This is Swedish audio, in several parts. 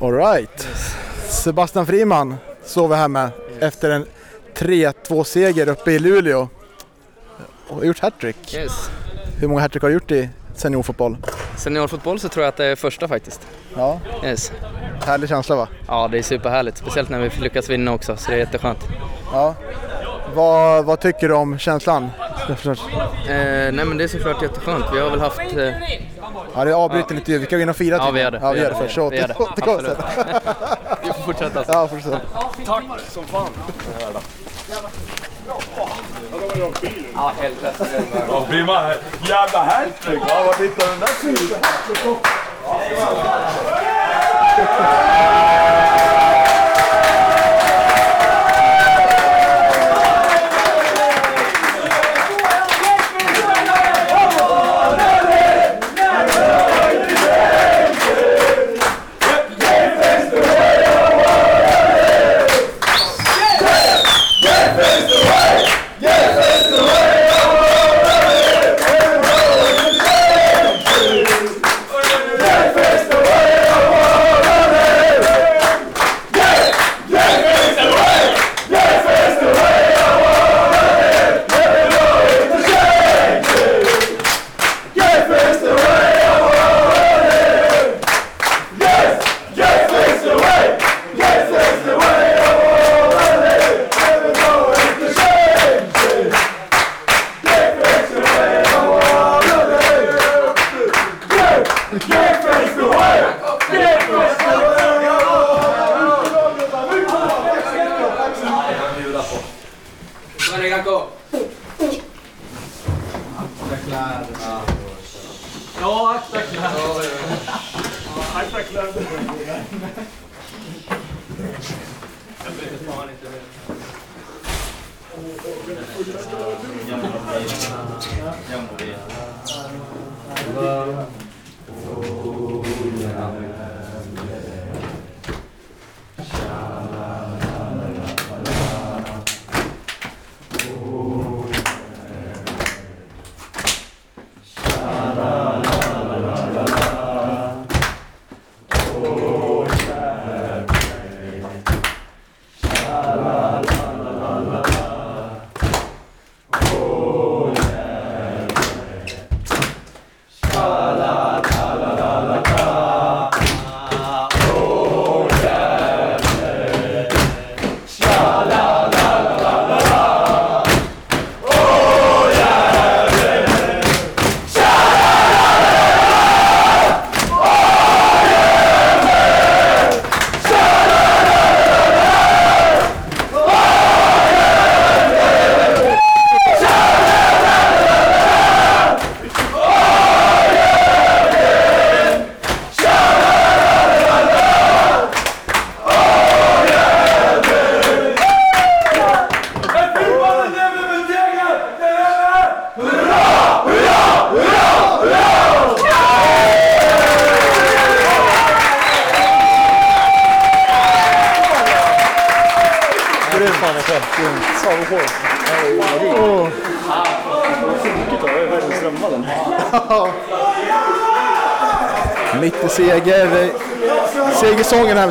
Alright. Sebastian Friman står vi här med efter en 3-2 seger uppe i Luleå. Och har gjort hattrick. Yes. Hur många hattrick har du gjort i seniorfotboll? Seniorfotboll så tror jag att det är första faktiskt. Ja. Yes. Härlig känsla va? Ja, det är superhärligt. Speciellt när vi lyckas vinna också, så det är jätteskönt. Ja. Vad, vad tycker du om känslan? Eh, nej men det är såklart jätteskönt. Vi har väl haft... Eh, Ja, det är avbruten intervju. Vi kan gå in och fira Ja, vi gör det. Ja, vi gör det först. Så Vi gör det. återkommer sen. vi får fortsätta. Ja, fortsätt. Ja, helvete. Ja, prima. Jävla hattrick! Ja, var hittar den där tiden?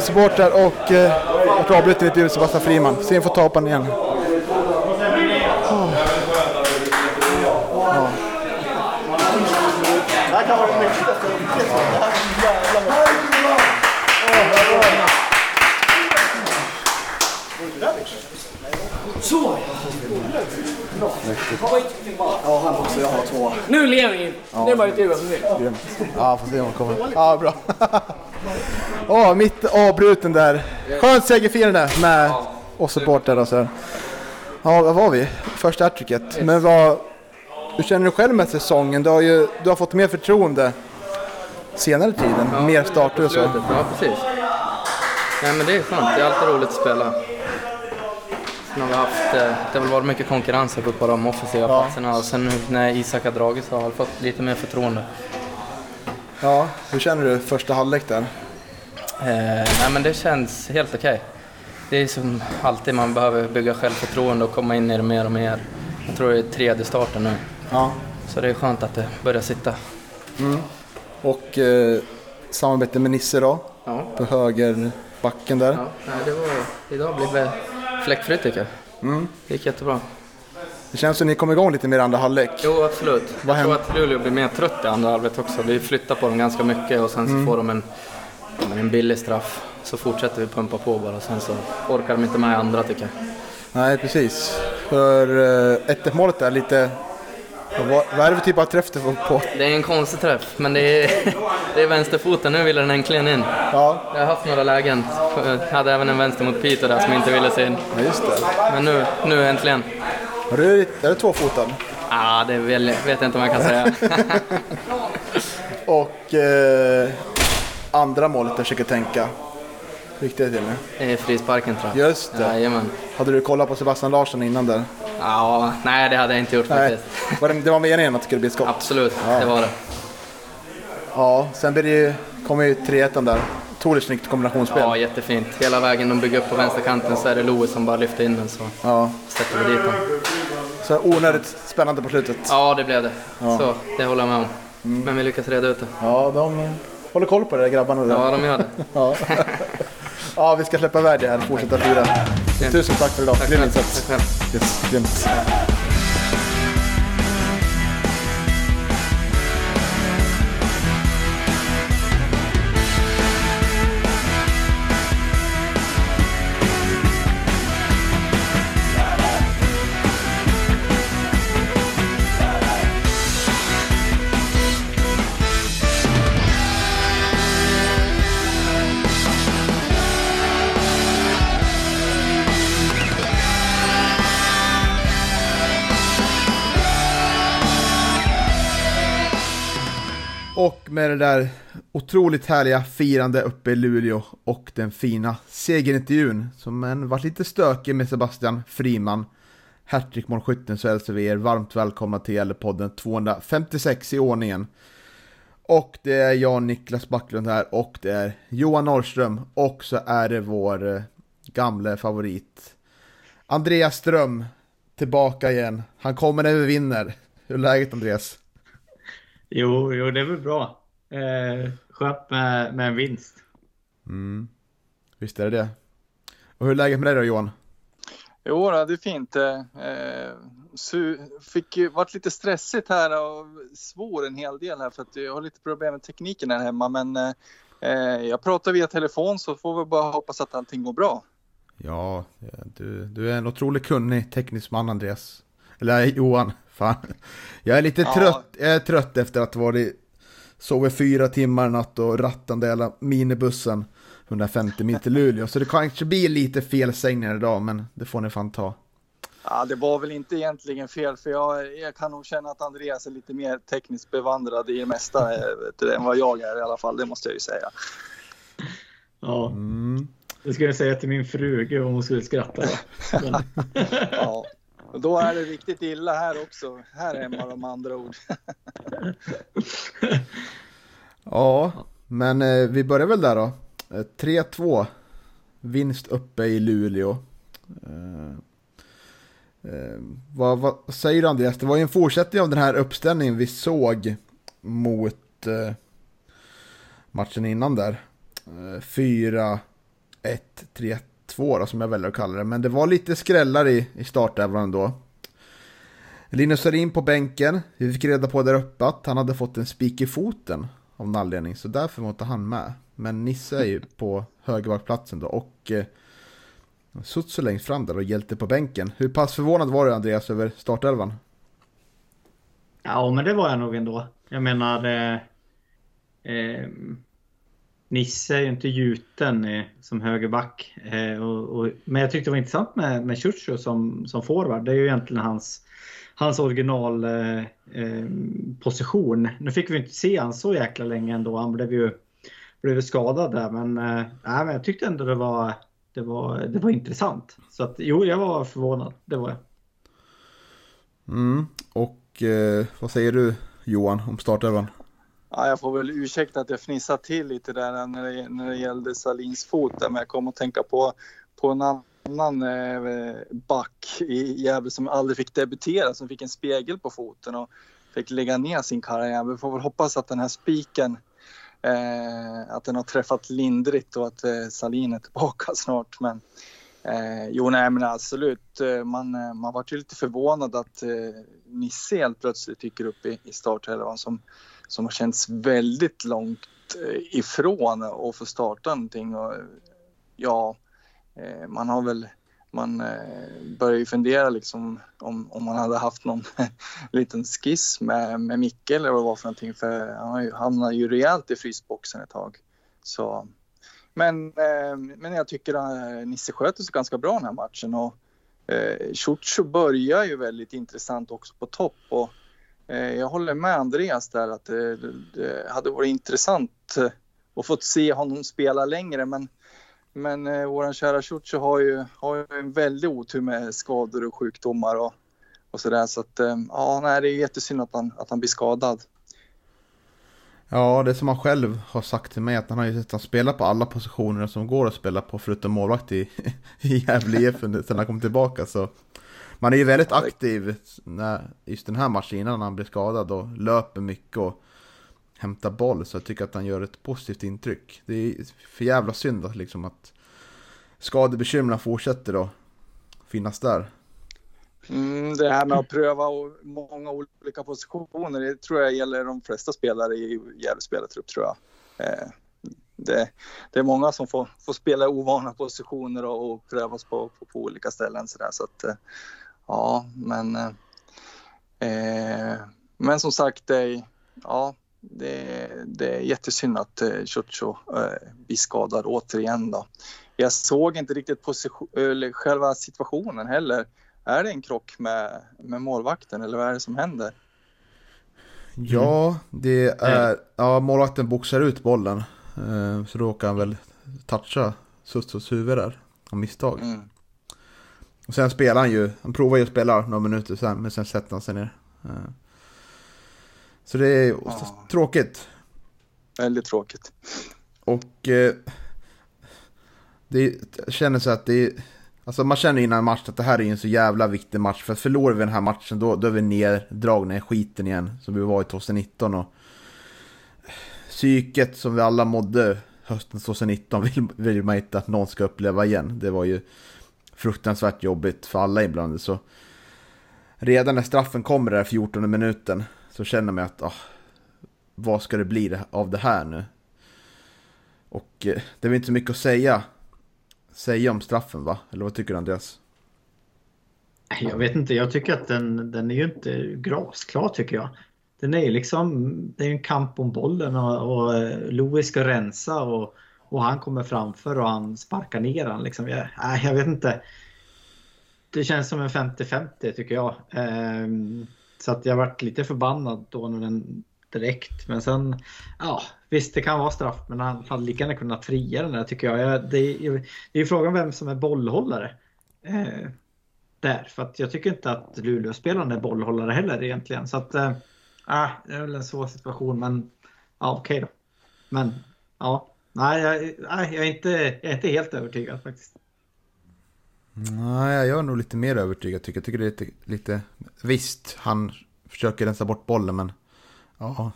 Supportrar och eh, vart avbruten intervju med Sebastian Friman. Se om vi får ta upp honom igen. Nu lever vi! Nu var det tur att vi Grymt. Ja, får se om han kommer. Ja, bra. Åh, mitt avbruten där. Skönt segerfirande med oss supportrar och så här. Ja, vad var vi? Första hattricket. Men vad... Hur känner du själv med säsongen? Du har ju du har fått mer förtroende senare tiden. mer starter och så. Ja, precis. Nej men det är skönt. Det är alltid roligt att spela. Sen har vi haft, eh, det har väl varit mycket konkurrens här på de offensiva Ja. platserna och sen när Isak har dragit så har jag fått lite mer förtroende. Ja, hur känner du första halvlek där? Eh, nej men det känns helt okej. Det är som alltid, man behöver bygga självförtroende och komma in i det mer och mer. Jag tror det är tredje starten nu. Ja. Så det är skönt att det börjar sitta. Och eh, samarbete med Nisse då, Ja. på högerbacken där. Ja, nej, det var, idag blev det fläckfritt tycker jag. Mm. Det gick jättebra. Det känns som att ni kom igång lite mer i andra halvlek. Jo, absolut. Vad jag tror händer? att Luleå blir mer trött i andra halvlek också. Vi flyttar på dem ganska mycket och sen så Mm. får de en, men en billig straff. Så fortsätter vi pumpa på bara. Sen så orkar de inte med andra tycker jag. Nej, precis. För eh, 1 målet är lite... Vad, vad är det för typ av träff det får på? Det är en konstig träff, men det är, det är vänsterfoten. Nu vill den äntligen in. Ja, Jag har haft några lägen. Jag hade även en vänster mot Peter där som inte ville se in. ja just det. Men nu, nu äntligen. Har du, är det tvåfoten? Ah, det vet jag inte om jag kan säga. Och eh, andra målet jag försöker tänka. Hur gick det till nu? Är frisparken tror jag. Just det. Jajamän. Hade du kollat på Sebastian Larsson innan där? Ja, nej det hade jag inte gjort Nej. faktiskt. Var det, det var meningen att det skulle bli ett skott? Absolut, Ja. det var det. Ja, sen blir det ju, kommer ju 3-1 där. Otroligt snyggt kombinationsspel. Ja, jättefint. Hela vägen de bygger upp på vänsterkanten så är det Louis som bara lyfter in den så Ja. sätter vi dit den. Så onödigt spännande på slutet. Ja, det blev det. Ja. Så, det håller jag med om. Men vi lyckas reda ut det. Ja, de håller koll på det där grabbarna. Där. Ja, de gör det. Ja. ja, vi ska släppa iväg det här och fortsätta fira. Tusen tack för idag. Tack Grym insats. Tack själv. Yes, grymt. Med det där otroligt härliga firande uppe i Luleå och den fina segerintervjun som än varit lite stökig med Sebastian Friman, hattrickmålskytten, så hälsar vi er varmt välkomna till Gällepodden 256 i ordningen. Och det är jag, Niklas Backlund här och det är Johan Norrström och så är det vår eh, gamle favorit Andreas Ström tillbaka igen. Han kommer när vi vinner. Hur är läget Andreas? Jo, jo, det är väl bra. Eh, skönt med, med en vinst. Mm. Visst är det det. Och hur är läget med dig då Johan? Jo, det är fint. Eh, su- fick ju varit lite stressigt här och svor en hel del här för att jag har lite problem med tekniken här hemma. Men eh, jag pratar via telefon så får vi bara hoppas att allting går bra. Ja, du, du är en otroligt kunnig teknisk man Andreas. Eller Johan, fan. Jag är lite Ja. trött, jag är trött efter att ha varit sovit fyra timmar natt och rattande hela minibussen 150 mil till Luleå. Så det kanske blir lite felsägningar idag, men det får ni fan ta. Ja, det var väl inte egentligen fel för jag, jag kan nog känna att Andreas är lite mer tekniskt bevandrad i det mesta eh, vet du, än vad jag är i alla fall. Det måste jag ju säga. Ja, Mm. det skulle jag säga till min fru. Gud vad hon skulle skratta. Ja. Och då är det riktigt illa här också. Här hemma de andra ord. Ja, men eh, vi börjar väl där då. Eh, 3-2. Vinst uppe i Luleå. Eh, eh, vad, vad säger du Andreas? Det var ju en fortsättning av den här uppställningen vi såg mot eh, matchen innan där. 4, 1, 3, 2 då, som jag väljer att kalla det. Men det var lite skrällar i, i startelvan då. Linus Sarin på bänken. Vi fick reda på där uppe att han hade fått en spik i foten av någon anledning. Så därför var inte han med. Men Nisse är ju på högerbackplatsen då. Och eh, Sutsu längst fram där och hjälte på bänken. Hur pass förvånad var du Andreas över startelvan? ja, men det var jag nog ändå. Jag menar... Eh, eh, Nisse är ju inte gjuten eh, som högerback. Eh, och, och, men jag tyckte det var intressant med, med Churcho som, som forward. Det är ju egentligen hans, hans originalposition. eh. eh nu fick vi inte se han så jäkla länge ändå. Han blev ju, blev skadad där. Men, eh, men jag tyckte ändå det var, det var, det var intressant. Så att, jo, jag var förvånad. Det var jag. Mm. Och eh, vad säger du Johan om startelvan? Ja, jag får väl ursäkta att jag fnissar till lite där när det, när det gällde Salins fot. Där, men jag kom att tänka på, på en annan eh, back i Gävle som aldrig fick debutera, som fick en spegel på foten och fick lägga ner sin karriär. Vi får väl hoppas att den här spiken eh, att den har träffat lindrigt och att eh, Salin är tillbaka snart. Men eh, jo, nej men absolut. Eh, man, eh, man var ju lite förvånad att eh, Nisse helt plötsligt dyker upp i, i startelvan som, som har känts väldigt långt eh, ifrån att få starta någonting. Och, ja, eh, man har väl man eh, börjar ju fundera liksom om, om man hade haft någon liten skiss med, med Micke eller vad det var för någonting för han hamnade ju rejält i frysboxen ett tag. Så, men, men jag tycker att Nisse sköter sig ganska bra den här matchen och eh, Ciuccio börjar ju väldigt intressant också på topp och Eh, jag håller med Andreas där att det, det hade varit intressant eh, att få se honom spela längre men men eh, kära Ciuci har ju, har ju en väldig otur med skador och sjukdomar och, och sådär. Så att eh, ja, nej, det är jättesynd att han, att han blir skadad. Ja, det som han själv har sagt till mig att han har ju sett han spela på alla positioner som går att spela på förutom målvakt i, i Gävle IF sen han kom tillbaka. Så man är ju väldigt aktiv när, just den här matchen innan han blir skadad och löper mycket och hämtar boll. Så jag tycker att han gör ett positivt intryck. Det är för jävla synd att, liksom att skadebekymren fortsätter att finnas där. Mm, det här med att pröva många olika positioner, det tror jag gäller de flesta spelare i Gävle spelartrupp tror jag. Eh, det, det, är många som får, får spela ovana positioner och, och prövas på, på, på, olika ställen så, där, så att eh, ja, men eh, men som sagt, det, ja, det, det är jättesynd att eh, Ciuccio eh, blir skadad återigen då. Jag såg inte riktigt position, eller själva situationen heller. Är det en krock med, med målvakten eller vad är det som händer? Ja, det är... Ja, målvakten boxar ut bollen. Eh, så då råkar han väl toucha Sustos huvud där. Av misstag. Mm. Och sen spelar han ju, han provar ju att spela några minuter sen, men sen sätter han sig ner. Eh, så det är ja. tråkigt. Väldigt tråkigt. Och eh, det känner så att det är, alltså man känner innan match att det här är en så jävla viktig match. För förlorar vi den här matchen då, då är vi neddragna i skiten igen. Som vi var i 2019 och psyket som vi alla mådde hösten 2019 vill, vill man inte att någon ska uppleva igen. Det var ju fruktansvärt jobbigt för alla inblandade. Så redan när straffen kommer där 14 minuten så känner man att, oh, vad ska det bli av det här nu? Och eh, det är väl inte så mycket att säga, säga om straffen va? Eller vad tycker du Andreas? Jag vet inte, jag tycker att den, den är ju inte glasklar tycker jag. Den är ju liksom, det är en kamp om bollen och, och eh, Louis ska rensa och, och han kommer framför och han sparkar ner han liksom. Jag, jag vet inte. Det känns som en 50-50 tycker jag. Ehm, så att jag varit lite förbannad då när den direkt. Men sen, ja visst det kan vara straff men han hade lika gärna kunnat fria den där tycker jag. det, är, det är frågan vem som är bollhållare. Eh, där, för att jag tycker inte att Luleåspelaren är bollhållare heller egentligen. Så att, eh, ah, det är väl en svår situation men ja okej okay då. Men ja, nej jag, nej, jag, är inte, jag är inte helt övertygad faktiskt. Nej, jag är nog lite mer övertygad tycker jag. tycker det är lite, lite... Visst, han försöker rensa bort bollen men... Ja.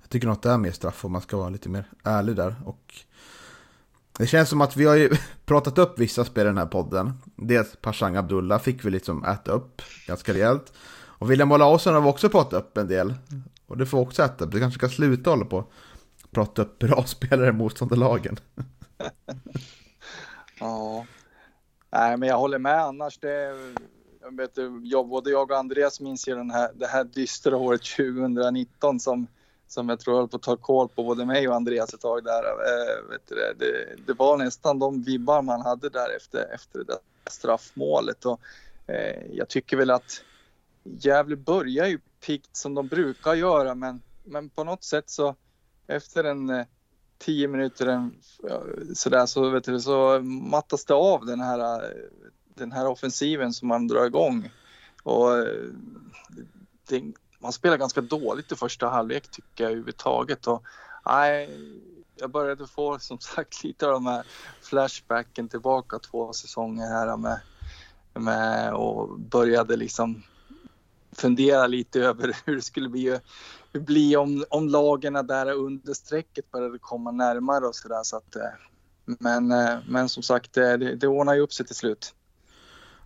Jag tycker nog att det är mer straff om man ska vara lite mer ärlig där. Och det känns som att vi har ju pratat upp vissa spel i den här podden. Dels Pashang Abdullah fick vi liksom äta upp ganska rejält. Och William Olausson har vi också pratat upp en del. Och det får också äta upp. du kanske ska sluta hålla på prata upp bra spelare i motståndarlagen. ja, Nej, men jag håller med annars. Det, jag vet, jag, både jag och Andreas minns ju den här, det här dystra året 2019 som, som jag tror höll på att ta koll på både mig och Andreas ett tag där. Eh, vet du, det, det, var nästan de vibbar man hade där efter, efter det där straffmålet. Och, eh, jag tycker väl att Gävle börjar ju pikt som de brukar göra men, men på något sätt så efter en eh, tio minuter sådär så, vet du, så mattas det av den här, eh, den här offensiven som man drar igång. Och eh, det, man spelar ganska dåligt i första halvlek tycker jag överhuvudtaget. Och, nej, jag började få som sagt lite av de här flashbacken tillbaka två säsonger här med, med och började liksom fundera lite över hur det skulle bli, hur bli om, om lagen där under strecket började komma närmare och sådär. Så att, men, men som sagt, det, det ordnar ju upp sig till slut.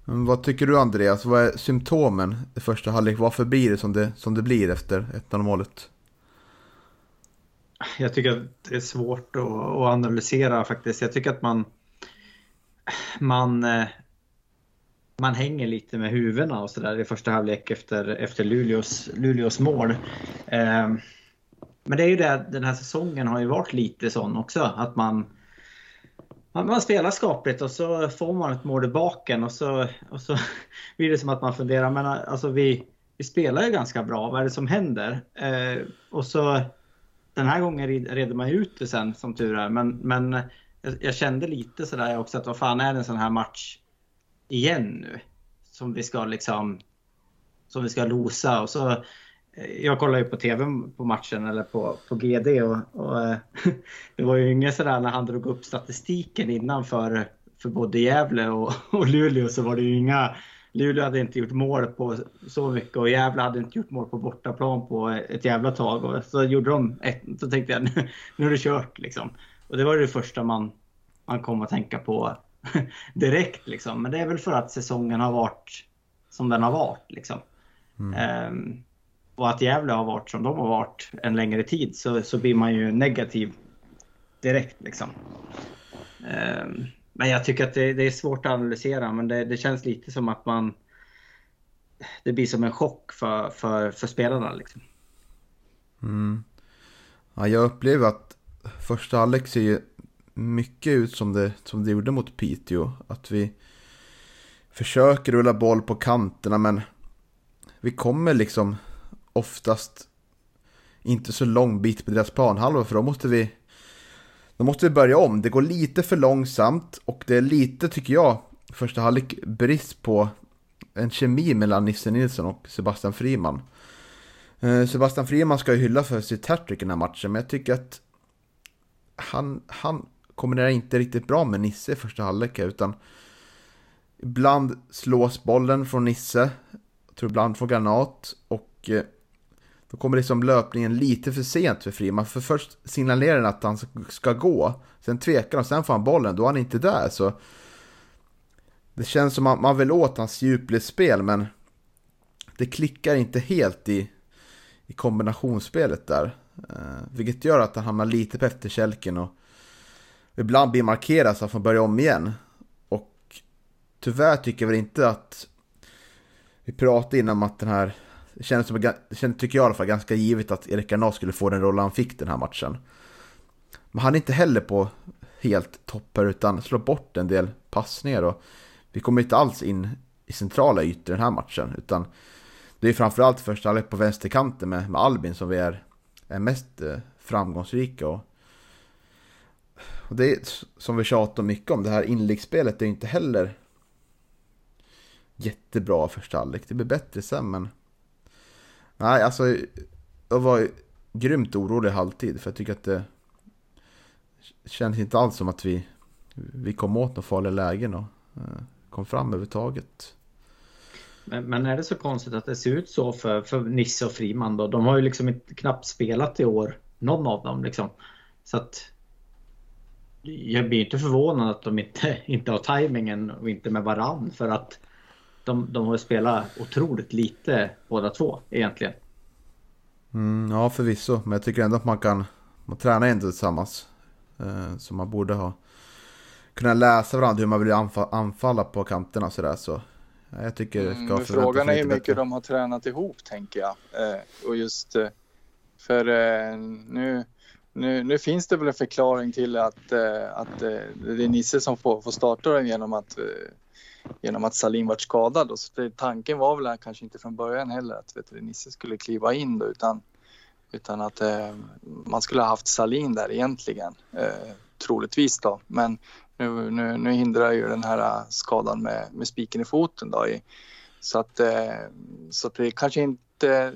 Vad tycker du Andreas? Vad är symptomen i första halvlek? Varför blir det som det, som det blir efter 1-0 målet? Jag tycker att det är svårt att, att, analysera faktiskt. Jag tycker att man, man, eh, man hänger lite med huvudena och sådär i första halvlek efter, efter Luleås, Luleås mål. Ehm, men det är ju det, den här säsongen har ju varit lite sån också. Att man, man, spelar skapligt och så får man ett mål i baken och så, och så blir det som att man funderar, men alltså vi, vi spelar ju ganska bra, vad är det som händer? Eh, och så den här gången reder man ut det sen som tur är, men, men jag, jag, kände lite sådär också att vad fan är det en sån här match igen nu? Som vi ska liksom, som vi ska losa och så eh, jag kollade ju på TV på matchen eller på, på GD och, och eh, det var ju inget sådär när han drog upp statistiken innan för, för både Gävle och, och Luleå så var det ju inga Luleå hade inte gjort mål på så mycket och Gävle hade inte gjort mål på bortaplan på ett jävla tag. Och så gjorde de ett, så tänkte jag nu är det kört liksom. Och det var det första man, man kom att tänka på direkt liksom. Men det är väl för att säsongen har varit som den har varit liksom. Mm. Um, och att Gävle har varit som de har varit en längre tid så, så blir man ju negativ direkt liksom. Um, men jag tycker att det, det, är svårt att analysera men det, det, känns lite som att man det blir som en chock för, för, för spelarna liksom. Mm. Ja, jag upplever att första halvlek ser ju mycket ut som det, som det gjorde mot Piteå. Att vi försöker rulla boll på kanterna men vi kommer liksom oftast inte så lång bit på deras planhalva för då måste vi då måste vi börja om. Det går lite för långsamt och det är lite, tycker jag, första halvlek brist på en kemi mellan Nisse Nilsson och Sebastian Friman. Eh, Sebastian Friman ska ju hylla för sitt hattrick i den här matchen, men jag tycker att han, han kombinerar inte riktigt bra med Nisse i första halvlek, utan ibland slås bollen från Nisse, jag tror ibland får granat och eh, då kommer liksom löpningen lite för sent för Friman. För först signalerar han att han ska gå. Sen tvekar han, sen får han bollen. Då är han inte där. Så det känns som att man vill åt hans djupledsspel. Men det klickar inte helt i, i kombinationsspelet där. Eh, vilket gör att han hamnar lite på efterkälken. Och ibland blir markerad så att han får börja om igen. Och tyvärr tycker jag väl inte att vi pratade innan om att den här det kändes som, det kändes, tycker jag i alla fall, ganska givet att Erik Garnat skulle få den roll han fick den här matchen. Men han är inte heller på helt toppar utan slår bort en del passningar och vi kommer inte alls in i centrala ytor den här matchen utan det är framförallt första halvlek på vänsterkanten med, med Albin som vi är, är mest eh, framgångsrika och det är som vi tjatar mycket om, det här inläggsspelet är inte heller jättebra första halvlek. Det blir bättre sen men Nej, alltså jag var grymt orolig i halvtid för jag tycker att det kändes inte alls som att vi, vi kom åt några farliga lägen och eh, kom fram överhuvudtaget. Men, men är det så konstigt att det ser ut så för, för Nisse och Friman då? De har ju liksom inte knappt spelat i år, någon av dem liksom. Så att jag blir inte förvånad att de inte, inte har tajmingen och inte med varann för att de, de har spelat otroligt lite båda två egentligen. Mm, ja förvisso, men jag tycker ändå att man kan man tränar ändå tillsammans. Eh, så man borde ha kunnat läsa varandra hur man vill anfalla, anfalla på kanterna sådär. Så jag tycker mm, ska Frågan är hur mycket bättre. de har tränat ihop tänker jag. Eh, och just eh, för eh, nu, nu, nu finns det väl en förklaring till att, eh, att eh, det är Nisse som får, får starta den genom att eh, genom att Salin vart skadad. Så det, tanken var väl kanske inte från början heller att vet du, Nisse skulle kliva in då, utan, utan att eh, man skulle ha haft Salin där egentligen. Eh, troligtvis då. Men nu, nu, nu hindrar ju den här eh, skadan med, med spiken i foten då. I, så att, eh, så att det kanske inte,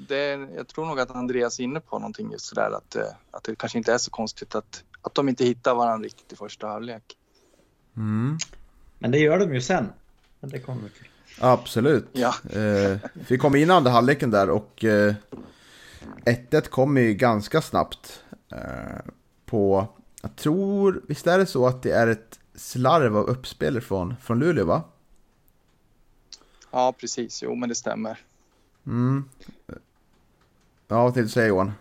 det, jag tror nog att Andreas är inne på någonting just sådär att, eh, att det kanske inte är så konstigt att, att de inte hittar varandra riktigt i första halvlek. Mm. Men det gör de ju sen. Men det kommer till. Absolut. Ja. Eh, vi kom in i andra halvleken där och eh, 1-1 kom ju ganska snabbt. Eh, på, jag tror, visst är det så att det är ett slarv av uppspel från, från Luleå va? ja, precis. Jo, men det stämmer. Mm. Ja, vad tänkte du säga Johan?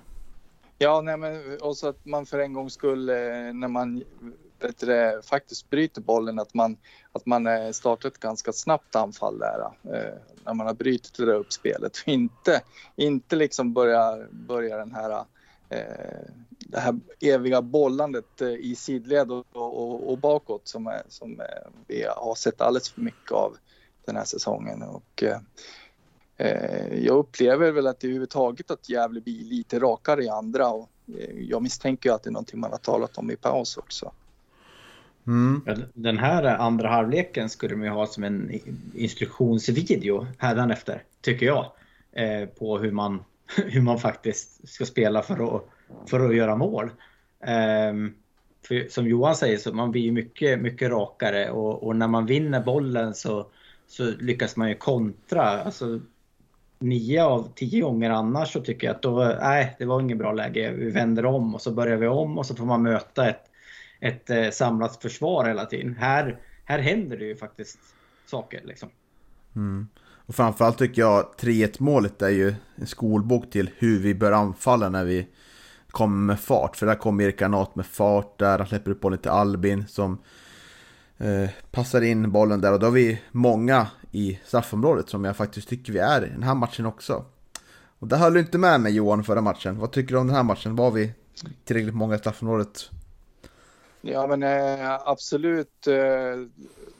Ja, nej, men också att man för en gångs skull eh, när man vet du, faktiskt bryter bollen att man, att man eh, startar ett ganska snabbt anfall där. Eh, när man har brutit det där uppspelet och inte, inte liksom börja, börja den här det här eviga bollandet i sidled och, och, och bakåt som, är, som vi har sett alldeles för mycket av den här säsongen. Och, Eh, jag upplever väl att det överhuvudtaget att Gävle blir lite rakare i andra och eh, jag misstänker att det är någonting man har talat om i paus också. Mm. Den här andra halvleken skulle man ju ha som en instruktionsvideo hädanefter, tycker jag. Eh, på hur man, hur man faktiskt ska spela för att, för att göra mål. Ehm, för som Johan säger så man blir ju mycket, mycket rakare och, och när man vinner bollen så, så lyckas man ju kontra. Alltså, nio av tio gånger annars så tycker jag att då, nej, det var inget bra läge. Vi vänder om och så börjar vi om och så får man möta ett, ett eh, samlat försvar hela tiden. Här, här händer det ju faktiskt saker liksom. Mm. Och framförallt tycker jag 3-1 målet är ju en skolbok till hur vi bör anfalla när vi kommer med fart. För där kommer Erik Granat med fart där, han släpper upp bollen till Albin som eh, passar in bollen där och då har vi många i straffområdet som jag faktiskt tycker vi är i den här matchen också. Och där höll du inte med mig Johan förra matchen. Vad tycker du om den här matchen? Var vi tillräckligt många i straffområdet? Ja men eh, absolut, eh,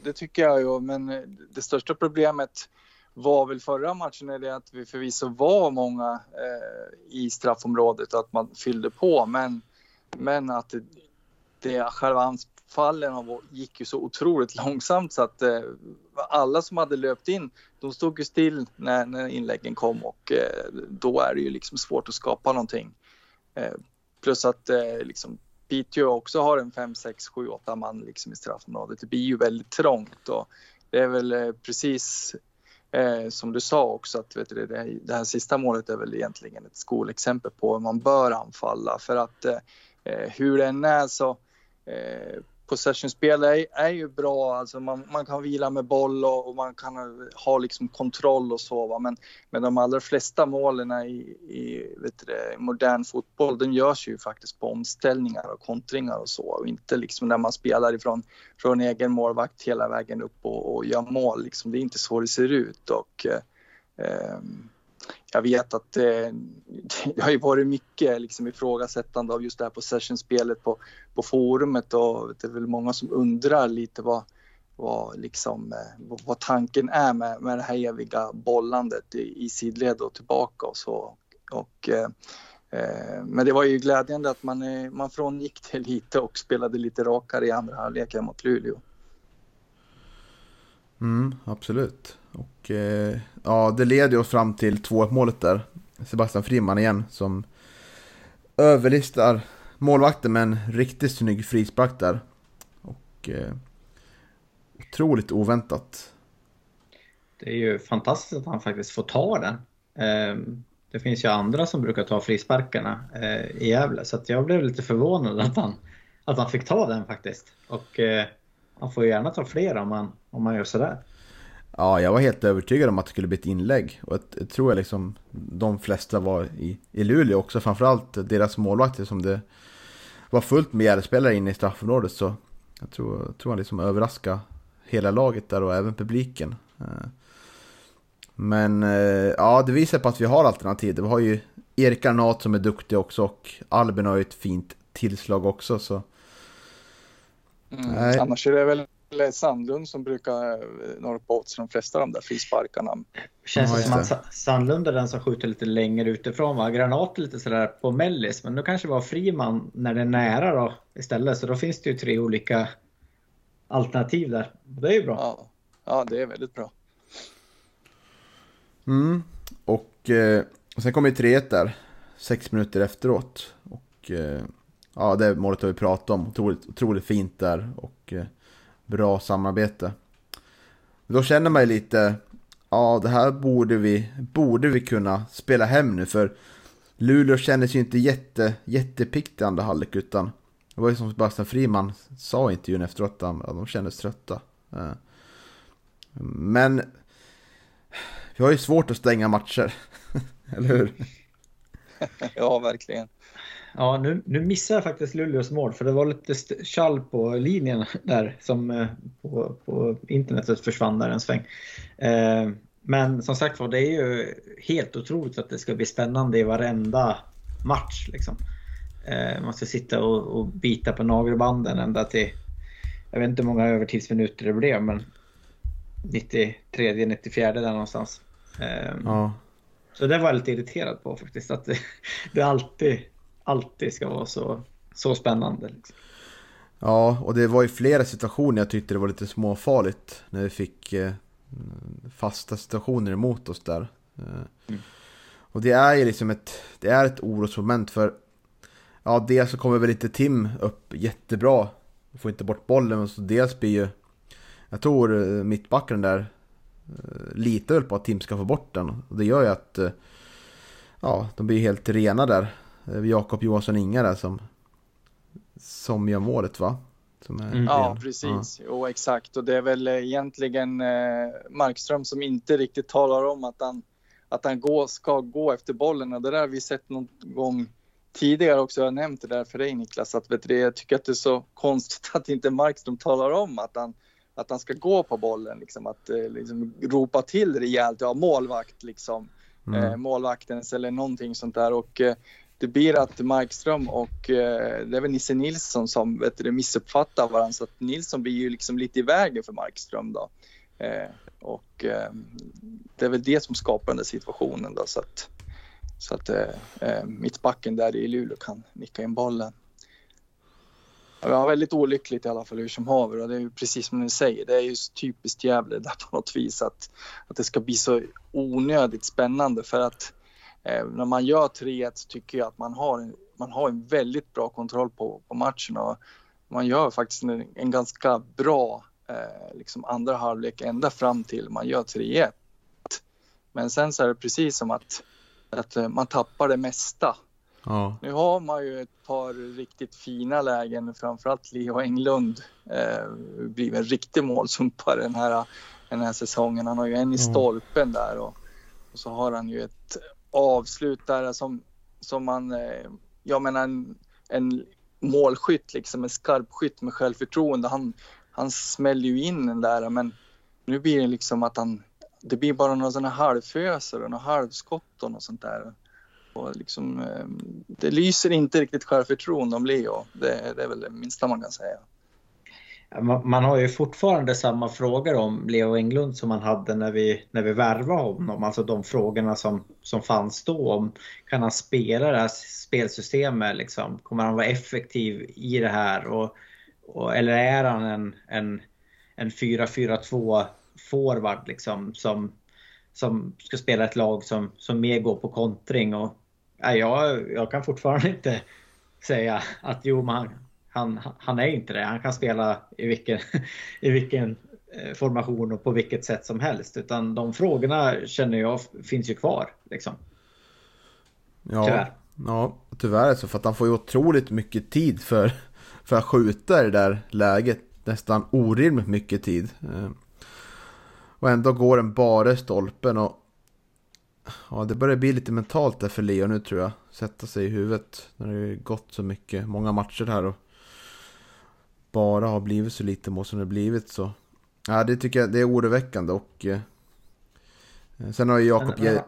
det tycker jag ju. Men eh, det största problemet var väl förra matchen är det att vi förvisso var många eh, i straffområdet och att man fyllde på. Men, men att det, det själva Fallen gick ju så otroligt långsamt så att eh, alla som hade löpt in, de stod ju still när, när inläggen kom och eh, då är det ju liksom svårt att skapa någonting. Eh, plus att eh, liksom Piteå också har en 5, 6, 7, 8 man liksom i straffområdet. Det blir ju väldigt trångt och det är väl eh, precis eh, som du sa också att vet du, det, det här sista målet är väl egentligen ett skolexempel på hur man bör anfalla för att eh, eh hur det än är så eh, possessionspel är, är ju bra, alltså man, man kan vila med boll och, och, man kan ha liksom kontroll och så. Va? Men, men de allra flesta målen i, i vet du, modern fotboll, den görs ju faktiskt på omställningar och kontringar och så. Och inte liksom när man spelar ifrån från egen målvakt hela vägen upp och, och gör mål. Liksom. Det är inte så det ser ut. Och, eh, ehm, jag vet att det, eh, det har ju varit mycket liksom ifrågasättande av just det här possession-spelet på, på forumet och det är väl många som undrar lite vad, vad, liksom, eh, vad tanken är med, med det här eviga bollandet i, i sidled och tillbaka och så. Och, eh, eh men det var ju glädjande att man, eh, man frångick det lite och spelade lite rakare i andra halvlek mot Luleå. Mm, absolut. Och eh, ja, det leder oss fram till 2-1 målet där. Sebastian Friman igen som överlistar målvakten med en riktigt snygg frispark där. Och eh, otroligt oväntat. Det är ju fantastiskt att han faktiskt får ta den. Eh, det finns ju andra som brukar ta frisparkarna eh, i Gävle så jag blev lite förvånad att han, att han fick ta den faktiskt. Och eh, han får ju gärna ta fler om man, om man gör sådär. Ja, jag var helt övertygad om att det skulle bli ett inlägg. Och jag tror jag liksom de flesta var i, i Luleå också. Framförallt deras målvakter som det var fullt med Gärdespelare inne i straffområdet. Så jag tror, jag tror han liksom överraskade hela laget där och även publiken. Eh, men eh, ja, det visar på att vi har alternativ. Vi har ju Erik Arnat som är duktig också och Albin har ju ett fint tillslag också. Så. Mm, annars är det väl Sandlund som brukar eh, norpa åt sig de flesta av de där frisparkarna. Känns det som att Sandlund är den som skjuter lite längre utifrån va? Granat lite sådär på mellis men då kanske det var Friman när det är nära då istället så då finns det ju tre olika alternativ där. Det är ju bra. Ja, ja det är väldigt bra. Mm, och, eh, och sen kommer ju 3 där, sex minuter efteråt. Och eh, ja, det målet har vi pratat om, otroligt, otroligt fint där. Och eh, bra samarbete. Då känner man ju lite, ja, det här borde vi, borde vi kunna spela hem nu för Luleå kändes ju inte jätte, jättepickt i andra halvlek utan det var ju som Sebastian Friman sa i intervjun efteråt att de kändes trötta. Eh, men vi har ju svårt att stänga matcher, eller hur? ja, verkligen. Ja, nu, nu missar jag faktiskt Luleås mål för det var lite kall på linjen där som eh, på, på internetet försvann där en sväng. Eh, men som sagt var, det är ju helt otroligt att det ska bli spännande i varenda match. Liksom. Eh, man ska sitta och, och bita på nagelbanden ända till, jag vet inte hur många övertidsminuter det blev, men 93, 94 där någonstans. Eh, ja. Så det var jag lite irriterad på faktiskt, att det, det alltid, alltid ska vara så, så spännande. Liksom. Ja, och det var ju flera situationer jag tyckte det var lite småfarligt när vi fick eh, fasta situationer emot oss där. Mm. Och det är ju liksom ett, det är ett orosmoment för Ja, dels så kommer väl inte Tim upp jättebra. Får inte bort bollen, men så dels blir ju Jag tror eh, mittbacken där eh, litar väl på att Tim ska få bort den. Och det gör ju att Ja, de blir helt rena där. Jakob Johansson Inga där som Som gör målet va? Mm. Ja, precis. Ja. Jo, exakt. Och det är väl egentligen eh, Markström som inte riktigt talar om att han, att han går, ska gå efter bollen. Och det där har vi sett någon gång tidigare också. Jag har nämnt det där för dig Niklas. Att, vet du, jag tycker att det är så konstigt att inte Markström talar om att han, att han ska gå på bollen. Liksom, att eh, liksom, ropa till rejält. Ja, målvakt liksom. Mm. Eh, målvaktens eller någonting sånt där. Och eh, det blir att Markström och eh, det är väl Nisse Nilsson som vet du, missuppfattar varandra så att Nilsson blir ju liksom lite i vägen för Markström då. Eh, och eh, det är väl det som skapar den där situationen då så att, så att eh, eh mittbacken där i Luleå kan nicka in bollen. Ja, var väldigt olyckligt i alla fall hur som haver och det är ju precis som ni säger, det är ju typiskt Gävle där på något vis att, att det ska bli så onödigt spännande för att Eh, när man gör 3-1 så tycker jag att man har, en, man har en väldigt bra kontroll på, på matchen och man gör faktiskt en, en ganska bra eh, liksom andra halvlek ända fram till man gör 3-1. Men sen så är det precis som att, att eh, man tappar det mesta. Ja. Nu har man ju ett par riktigt fina lägen, framförallt Leo Englund eh, blivit en riktig målsumpare den här, den här säsongen. Han har ju en i stolpen där och, och så har han ju ett avslut där alltså, som, som man, eh, jag menar en, en målskytt liksom, en skarpskytt med självförtroende. Han, han smäller ju in den där men nu blir det liksom att han, det blir bara några sådana halvföser och några halvskott och något sånt där. Och liksom, eh, det lyser inte riktigt självförtroende om Leo. Det, det är väl det minsta man kan säga. Man har ju fortfarande samma frågor om Leo Englund som man hade när vi, när vi värvade honom. Alltså de frågorna som, som fanns då. Om, kan han spela det här spelsystemet? Liksom? Kommer han vara effektiv i det här? Och, och eller är han en, en, en 4-4-2 forward liksom, som, som ska spela ett lag som, som mer går på kontring? Och, ja, jag, jag kan fortfarande inte säga att jo, man, han, han är inte det. Han kan spela i vilken, i vilken eh, formation och på vilket sätt som helst. Utan de frågorna känner jag finns ju kvar. Liksom. Ja, tyvärr. Ja, tyvärr så för att han får ju otroligt mycket tid för, för att skjuta i det där läget. Nästan orimligt mycket tid. Eh, och ändå går den bara i stolpen och Ja, det börjar bli lite mentalt där för Leo nu tror jag. Sätta sig i huvudet när det gått så mycket, många matcher här och bara har blivit så lite mål som det blivit så. Ja, det tycker jag det är oroväckande och eh, sen har ju Jakob... Men,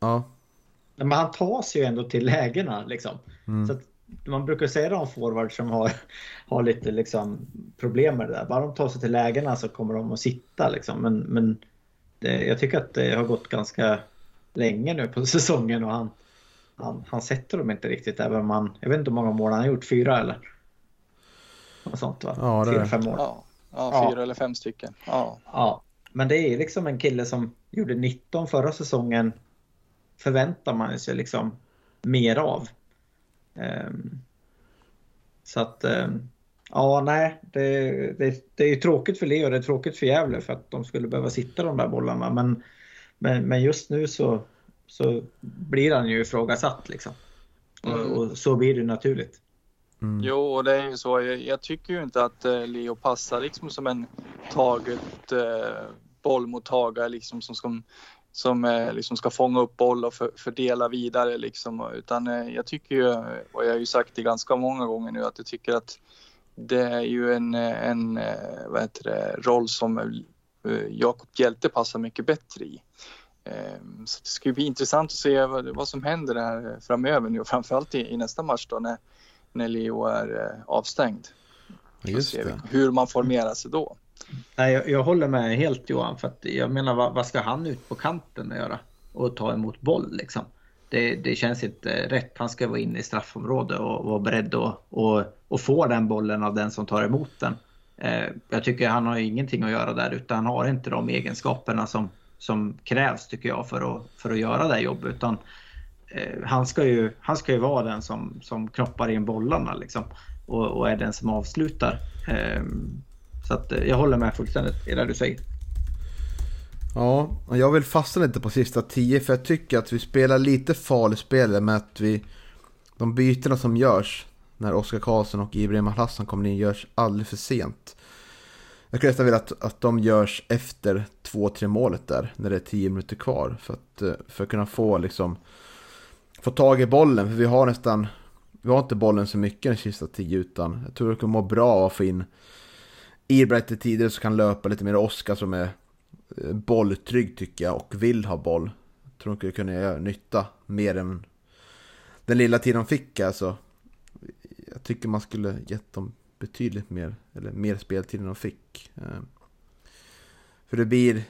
ja. Men han tar sig ju ändå till lägena liksom. Mm. Så att, man brukar säga det om forwards som har, har lite liksom, problem med det där. Bara de tar sig till lägena så kommer de att sitta liksom. Men, men det, jag tycker att det har gått ganska länge nu på säsongen och han, han, han sätter dem inte riktigt. Även om han, jag vet inte hur många mål han har gjort, fyra eller? Och sånt va? Ja, det Fyra, fem år. Ja, ja fyra ja. eller fem stycken. Ja. ja. Men det är liksom en kille som gjorde 19 förra säsongen. Förväntar man sig liksom mer av. Um, så att um, ja, nej, det, det, det är ju tråkigt för Leo. Det är tråkigt för Gävle för att de skulle behöva sitta de där bollarna. Men Men, men just nu så, så blir han ju ifrågasatt liksom. Mm. Och, och så blir det naturligt. Mm. Jo, och det är ju så. Jag, jag tycker ju inte att eh, Leo passar liksom som en taget eh, bollmottagare liksom som, som, som eh, liksom ska fånga upp boll och för, fördela vidare liksom. Utan eh, jag tycker ju, och jag har ju sagt det ganska många gånger nu, att jag tycker att det är ju en, eh, en eh, vad heter det, roll som eh, Jakob Hjälte passar mycket bättre i. Eh, Så det ska ju bli intressant att se vad, vad som händer här framöver nu och framförallt i, i nästa match då när, när Leo är eh, avstängd. Just hur man formerar sig då. Nej, jag, jag håller med helt Johan. För att jag menar, vad, vad ska han ut på kanten och göra? Och ta emot boll liksom. Det, det känns inte rätt. Han ska vara inne i straffområdet och vara beredd att och, och få den bollen av den som tar emot den. Eh, jag tycker han har ingenting att göra där utan han har inte de egenskaperna som, som krävs tycker jag för att, för att göra det här jobbet. Utan, eh, han, ska ju, han ska ju vara den som, som knoppar in bollarna liksom, och, och är den som avslutar. Eh, så att, eh, jag håller med fullständigt i det du säger. Ja, och jag vill fastna lite på sista tio för jag tycker att vi spelar lite farligt spel med att vi... De bytena som görs när Oskar Karlsson och Ibrahim Hassan kommer in görs alldeles för sent. Jag skulle nästan vilja att, att de görs efter 2-3 målet där, när det är 10 minuter kvar. För att, eh, för att kunna få liksom... Få tag i bollen, för vi har nästan... Vi har inte bollen så mycket den sista 10 utan jag tror det kommer må bra av att få in Irbright i tidigare så kan löpa lite mer Oskar som är eh, bolltrygg tycker jag och vill ha boll. Jag tror de skulle kunna göra nytta mer än den lilla tiden de fick alltså. Jag tycker man skulle gett dem betydligt mer, eller mer speltid än de fick. Eh, för det blir,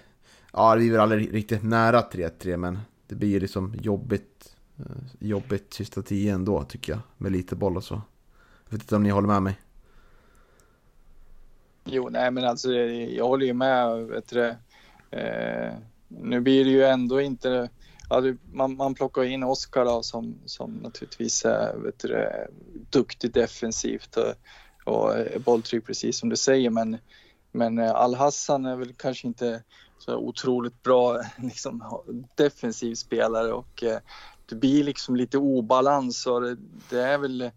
ja det blir väl aldrig riktigt nära 3-3 men det blir liksom jobbigt, Eh, jobbigt sista tio ändå tycker jag. Med lite boll och så. Jag vet inte om ni håller med mig. Jo, nej men alltså jag håller ju med. Vet du, eh, nu blir det ju ändå inte... Alltså, man, man plockar in Oskar då, som, som naturligtvis är vet du, duktig defensivt och, och bolltrygg precis som du säger. Men, men eh, Al-Hassan är väl kanske inte så otroligt bra liksom, defensiv spelare och eh, det blir liksom lite obalans och det, det är väl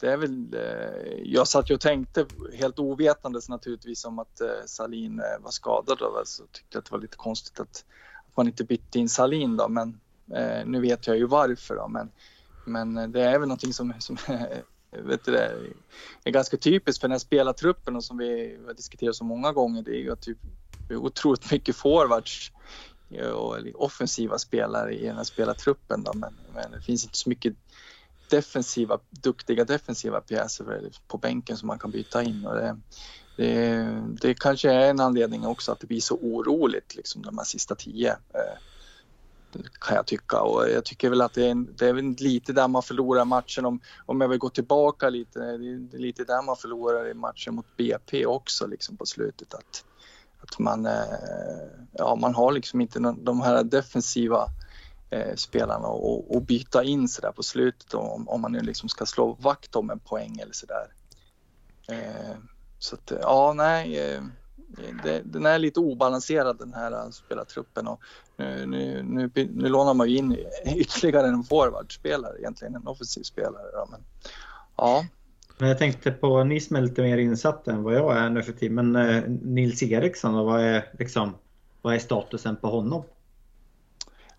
det är väl, eh, jag satt ju och tänkte helt ovetandes naturligtvis om att eh, Salin eh, var skadad och så tyckte jag att det var lite konstigt att, att man inte bytte in Salin då, men eh, nu vet jag ju varför då, men, men eh, det är väl någonting som, som vet du det, är ganska typiskt för den här spelartruppen och som vi har diskuterat så många gånger, det är ju att typ, otroligt mycket forwards och offensiva spelare i den här spelartruppen då, men, men det finns inte så mycket defensiva, duktiga defensiva pjäser på bänken som man kan byta in. Och det, det, det kanske är en anledning också att det blir så oroligt liksom de här sista tio. Eh, kan jag tycka och jag tycker väl att det är, en, det är väl lite där man förlorar matchen om, om jag vill gå tillbaka lite. Det är lite där man förlorar i matchen mot BP också liksom på slutet att, att man, eh, ja, man har liksom inte de här defensiva eh, spelarna och, och byta in sådär på slutet om, om man nu liksom ska slå vakt om en poäng eller så där. Eh, så att ja, nej, det, den är lite obalanserad den här spelartruppen och nu, nu, nu, nu lånar man ju in ytterligare en forwardspelare egentligen, en offensiv spelare. Då, men, ja, men jag tänkte på, ni som är lite mer insatta än vad jag är nu för tiden, men eh, Nils Eriksson, och vad, är, liksom, vad är statusen på honom?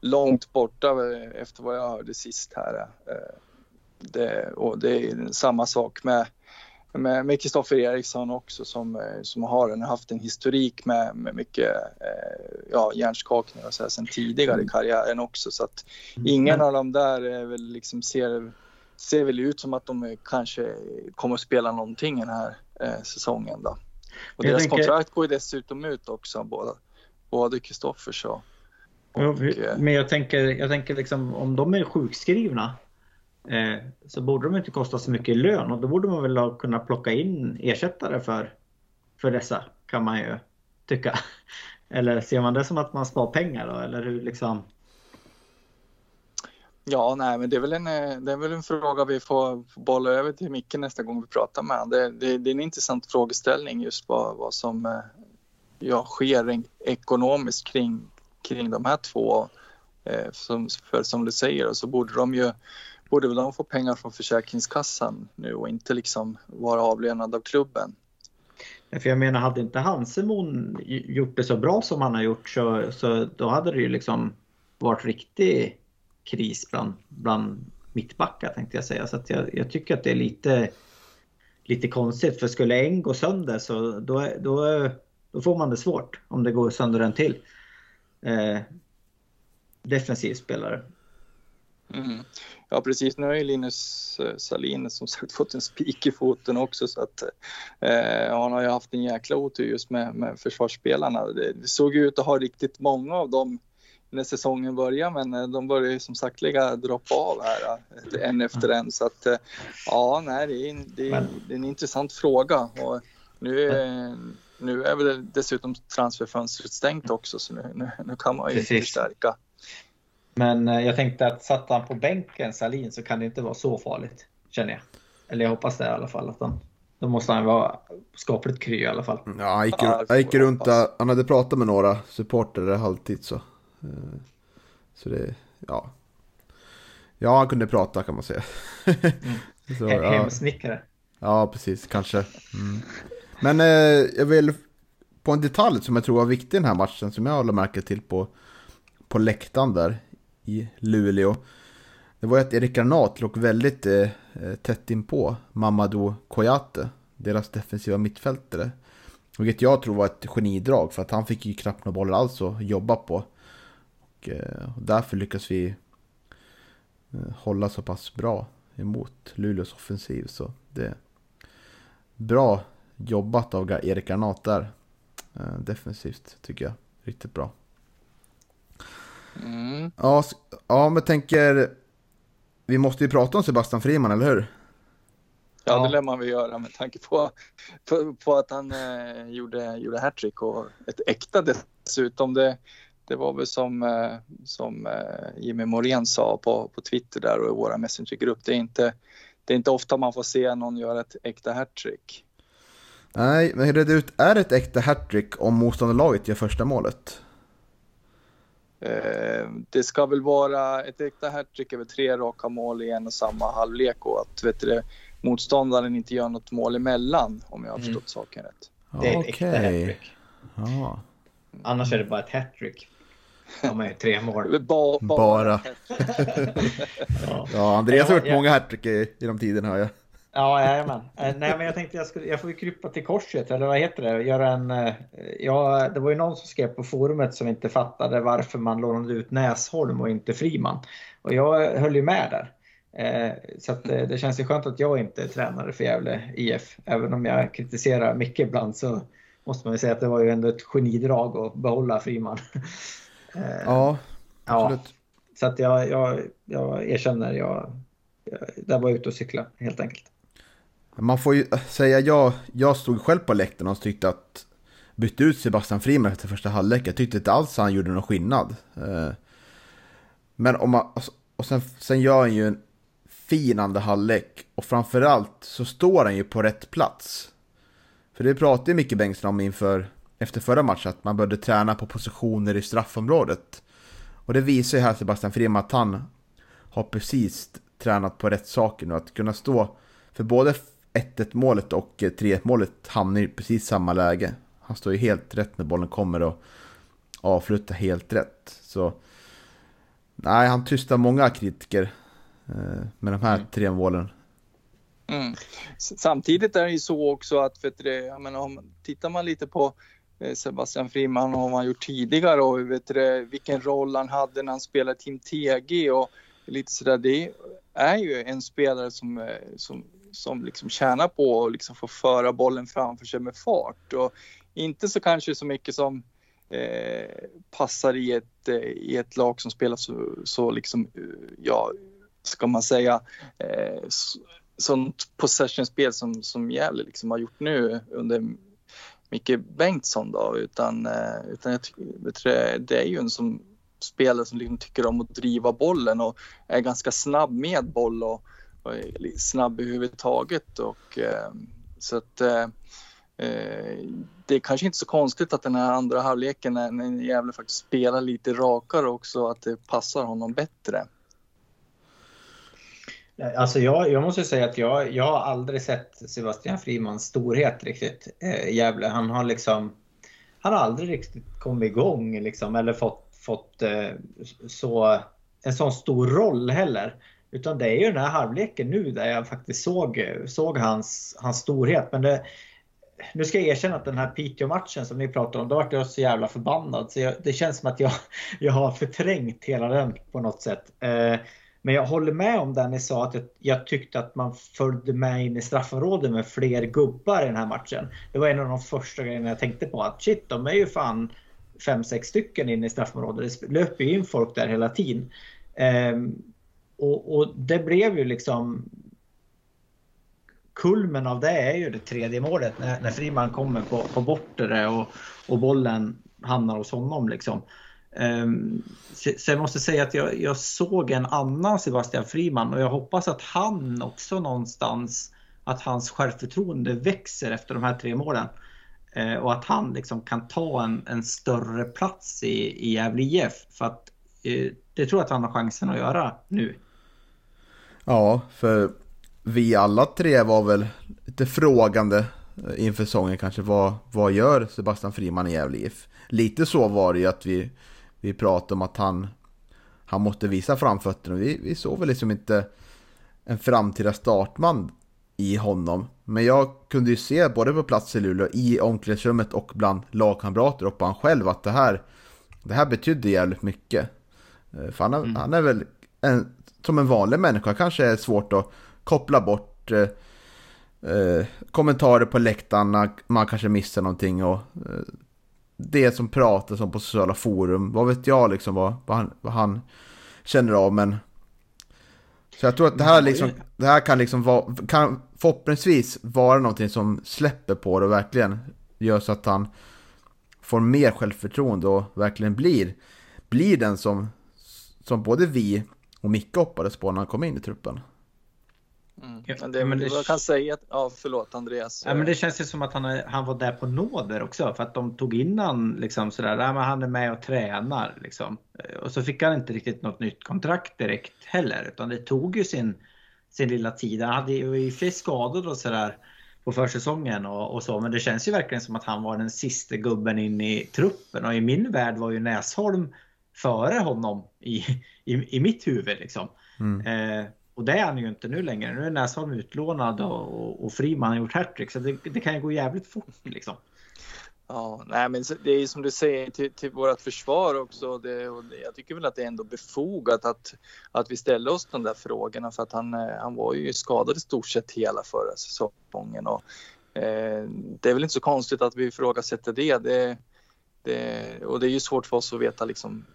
långt borta eh, efter vad jag hörde sist här. eh, Det, och det är samma sak med med med Kristoffer Eriksson också som, som har en, haft en historik med, med mycket eh, ja, hjärnskakningar och så här sen tidigare i karriären också. Så att ingen av dem där är väl liksom ser, ser väl ut som att de kanske kommer att spela någonting den här eh, säsongen. Då. Och Jag deras tänker- kontrakt går ju dessutom ut också, båda, både Kristoffers och, och eh, Men jag tänker, jag tänker liksom om de är sjukskrivna eh, så borde de inte kosta så mycket i lön och då borde man väl ha kunnat plocka in ersättare för, för dessa kan man ju tycka. Eller ser man det som att man spar pengar då eller hur liksom? Ja, nej, men det är väl en, eh, det är väl en fråga vi får bolla över till Micke nästa gång vi pratar med honom. Det, det, det är en intressant frågeställning just vad, vad som eh, ja, sker ekonomiskt kring, kring de här två. Eh, som, för som du säger så borde de ju borde väl de få pengar från Försäkringskassan nu och inte liksom vara avlönad av klubben. För jag menar, hade inte Hansemon gjort det så bra som han har gjort så, så då hade det ju liksom varit riktig kris bland, bland mittbackar tänkte jag säga. Så att jag, jag tycker att det är lite, lite konstigt. För skulle en gå sönder så då, då, då får man det svårt om det går sönder en till. Eh, defensiv spelare. Mm. Ja precis, nu har ju Linus eh, Salin som sagt fått en spik i foten också så att eh, han har ju haft en jäkla otur just med, med försvarsspelarna. Det, det såg ut att ha riktigt många av dem när säsongen började men eh, de börjar ju som sagt ligga droppa av här eh, en efter en så att ja, nej, det är, en, det är, det är en intressant fråga och nu, nu är väl dessutom transferfönstret stängt också så nu, nu, nu kan man ju Precis. förstärka. Men eh, jag tänkte att satt han på bänken, Salin, så kan det inte vara så farligt. Känner jag. Eller jag hoppas det i alla fall. Att han, då måste han vara skapligt kry i alla fall. Ja, han gick, han gick runt där. Han hade pratat med några supporter halvtid så. Eh, så det, ja. Ja, han kunde prata kan man säga. Mm. så, ja. Hemsnickare. Ja, precis. Kanske. Mm. Men eh, jag vill på en detalj som jag tror var viktig i den här matchen som jag håller märke till på, på läktaren där i Luleå. Det var att Erik Granat låg väldigt eh, eh, tätt in på Mamadou Koyate, deras defensiva mittfältare. Vilket jag tror var ett genidrag för att han fick ju knappt några bollar alls att jobba på. Och, eh, därför lyckas vi eh, hålla så pass bra emot Luleås offensiv. Så det är bra jobbat av Erik Granat där. Eh, defensivt tycker jag. Riktigt bra. Mm. Ja, ja, men tänker... Vi måste ju prata om Sebastian Friman, eller hur? Ja, det lär man väl göra med tanke på, på, på att han eh, gjorde, gjorde hattrick och ett äkta dessutom. Det, det var väl som, eh, som eh, Jimmy Morén sa på, på Twitter där och i våra messengergrupp. Det är, inte, det är inte ofta man får se någon göra ett äkta hattrick. Nej, men red ut, är det ett äkta hattrick om motståndarlaget gör första målet? Eh, det ska väl vara ett äkta hattrick över tre raka mål i en och samma halvlek och att vet du, motståndaren inte gör något mål emellan om jag har mm. förstått mm. saken rätt. Det är ett okay. äkta hattrick. Ja. Annars är det bara ett hattrick. De är tre mål. Ba, bara. bara. ja. ja, Andreas har gjort många hattrick i, i de tiderna. Ja. Ja, jajamän. Eh, nej, men jag tänkte jag, skulle, jag får ju krypa till korset, eller vad heter det? Göra en, eh, ja, det var ju någon som skrev på forumet som inte fattade varför man lånade ut Näsholm och inte Friman. Och jag höll ju med där. Eh, så att det känns ju skönt att jag inte är tränare för Gävle IF. Även om jag kritiserar mycket ibland så måste man ju säga att det var ju ändå ett genidrag att behålla Friman. Ja, absolut. Ja, så att jag, jag, jag erkänner, jag, jag, där var jag ute och cykla helt enkelt. Man får ju säga, jag, jag stod själv på läktaren och tyckte att bytte ut Sebastian Friman efter första halvlek. Jag tyckte inte alls han gjorde någon skillnad. Eh, men om man, och sen, sen gör han ju en fin andra halvlek och framförallt så står han ju på rätt plats. För det pratade Micke Bengtsson om inför, efter förra matchen, att man började träna på positioner i straffområdet. Och det visar ju här Sebastian Friman att han har precis tränat på rätt saker nu. Att kunna stå, för både 1-1 målet och 3-1 målet hamnar i precis samma läge. Han står ju helt rätt när bollen kommer och avslutar helt rätt. Så nej, han tystar många kritiker eh, med de här mm. tre målen. Mm. Samtidigt är det ju så också att, vet du, jag menar, om, tittar man lite på Eh, Sebastian Friman och vad han gjort tidigare och vet du, vilken roll han hade när han spelade Team TG och lite sådär. Det är ju en spelare som, eh, som som liksom tjänar på att liksom få föra bollen framför sig med fart. Och inte så kanske så mycket som eh, passar i ett, eh, i ett lag som spelar så, så liksom, eh, ja, ska man säga, eh, sånt possession-spel som, som Gävle liksom har gjort nu under Micke Bengtsson då, utan, eh, utan jag tycker, det är ju en som spelare som liksom tycker om att driva bollen och är ganska snabb med boll och, snabb överhuvudtaget. Och, eh, så att, eh, det är kanske inte så konstigt att den här andra halvleken när, när Gävle faktiskt spelar lite rakare också, att det passar honom bättre. Alltså jag, jag måste säga att jag, jag har aldrig sett Sebastian Frimans storhet riktigt eh, Gävle. Han har liksom han har aldrig riktigt kommit igång liksom, eller fått, fått eh, så, en sån stor roll heller. Utan det är ju den här halvleken nu där jag faktiskt såg, såg hans, hans storhet. Men det, nu ska jag erkänna att den här Piteå-matchen som ni pratade om, då vart jag så jävla förbannad. Så jag, det känns som att jag, jag har förträngt hela den på något sätt. Eh, men jag håller med om det ni sa att jag, jag, tyckte att man följde med in i straffområdet med fler gubbar i den här matchen. Det var en av de första grejerna jag tänkte på. Att shit, de är ju fan 5-6 stycken in i straffområdet. Det löper ju in folk där hela tiden. Um, och, och, det blev ju liksom kulmen av det är ju det tredje målet när, när Friman kommer på, på bortre och, och bollen hamnar hos honom. Liksom. Ehm, sen så jag måste säga att jag, jag, såg en annan Sebastian Friman och jag hoppas att han också någonstans, att hans självförtroende växer efter de här tre målen. Ehm, och att han liksom kan ta en, en större plats i, i Gävle IF. För att eh, det tror jag att han har chansen att göra nu. Ja, för vi alla tre var väl lite frågande eh, inför säsongen kanske. Vad, vad gör Sebastian Friman i Gävle IF? Lite så var det ju att vi vi pratade om att han, han måste visa framfötterna. Vi, vi såg väl liksom inte en framtida startman i honom. Men jag kunde ju se både på plats i Luleå, i omklädningsrummet och bland lagkamrater och på han själv att det här, det här betydde jävligt mycket. Eh, för han är, mm. han är väl en, som en vanlig människa kanske är svårt att koppla bort eh, eh, kommentarer på läktaren när man kanske missar någonting och eh, det som pratas om på sociala forum. Vad vet jag liksom vad, vad, han, vad han känner av men så jag tror att det här, liksom, det här kan liksom vara, kan förhoppningsvis vara någonting som släpper på det och verkligen gör så att han får mer självförtroende och verkligen blir, blir den som, som både vi och Micke hoppades på när han kom in i truppen. Mm. Men det, men det, jag kan säga att, ja förlåt Andreas. Ja, men det känns ju som att han, är, han var där på nåder också för att de tog in han liksom sådär, ja, men han är med och tränar liksom. Och så fick han inte riktigt något nytt kontrakt direkt heller utan det tog ju sin, sin lilla tid. Han hade ju i och för sig skador och sådär på försäsongen och, och, så men det känns ju verkligen som att han var den sista gubben in i truppen och i min värld var ju Näsholm före honom i, i, i mitt huvud liksom. Mm. Eh, och det är han ju inte nu längre. Nu är Näsholm utlånad och, och Friman har gjort hattrick. Så det, det, kan ju gå jävligt fort liksom. Ja, nej men det är som du säger till, till vårt försvar också. Det, och det, jag tycker väl att det är ändå befogat att, att vi ställer oss de där frågorna för att han, eh, han var ju skadad i stort sett hela förra säsongen. Och, eh, det är väl inte så konstigt att vi ifrågasätter det. det, det och det är ju svårt för oss att veta liksom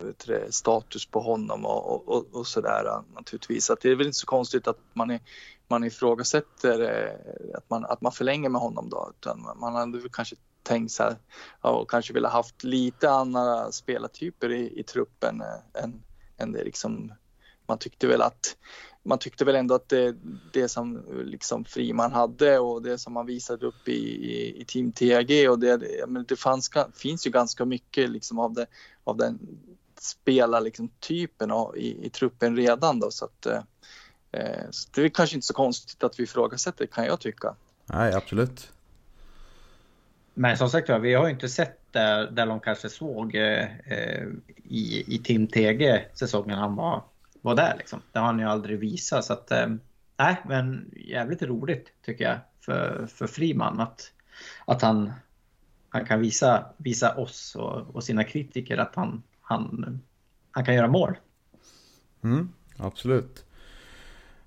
Eh, status på honom och, och, och sådär eh, naturligtvis. Så det är väl inte så konstigt att man, är, man ifrågasätter eh, att man, att man förlänger med honom då. Utan man hade väl kanske tänkt så här och kanske ville haft lite andra spelartyper i, i truppen än, än det liksom. Man tyckte väl att man tyckte väl ändå att det, det som liksom Friman hade och det som man visade upp i, i, i Team TAG och det, men det fanns, finns ju ganska mycket liksom av, det, av den spela liksom typen av, i, i truppen redan då så att eh, eh, så det är kanske inte så konstigt att vi ifrågasätter kan jag tycka. Nej, absolut. Men som sagt vi har ju inte sett där, där de kanske såg eh, eh i, i Tim Tege säsongen han var, var där liksom. Det har han ju aldrig visat så att eh, nej, men jävligt roligt tycker jag för, för Friman att, att han, han kan visa, visa oss och, och sina kritiker att han, han, han kan göra mål. Mm, absolut.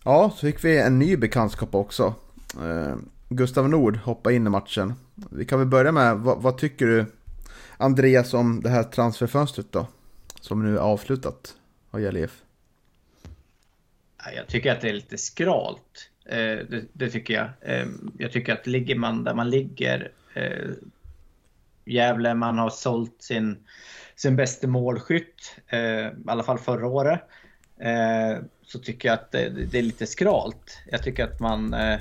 Ja, så fick vi en ny bekantskap också. Eh, Gustav Nord hoppade in i matchen. Vi kan väl börja med, vad, vad, tycker du Andreas om det här transferfönstret då? Som nu är avslutat vad gäller IF. Jag tycker att det är lite skralt. Eh, det, det, tycker jag. Eh, jag tycker att ligger man där man ligger eh, Gävle, man har sålt sin sin bästa målskytt, eh, i alla fall förra året, eh, så tycker jag att det, det, är lite skralt. Jag tycker att man, eh,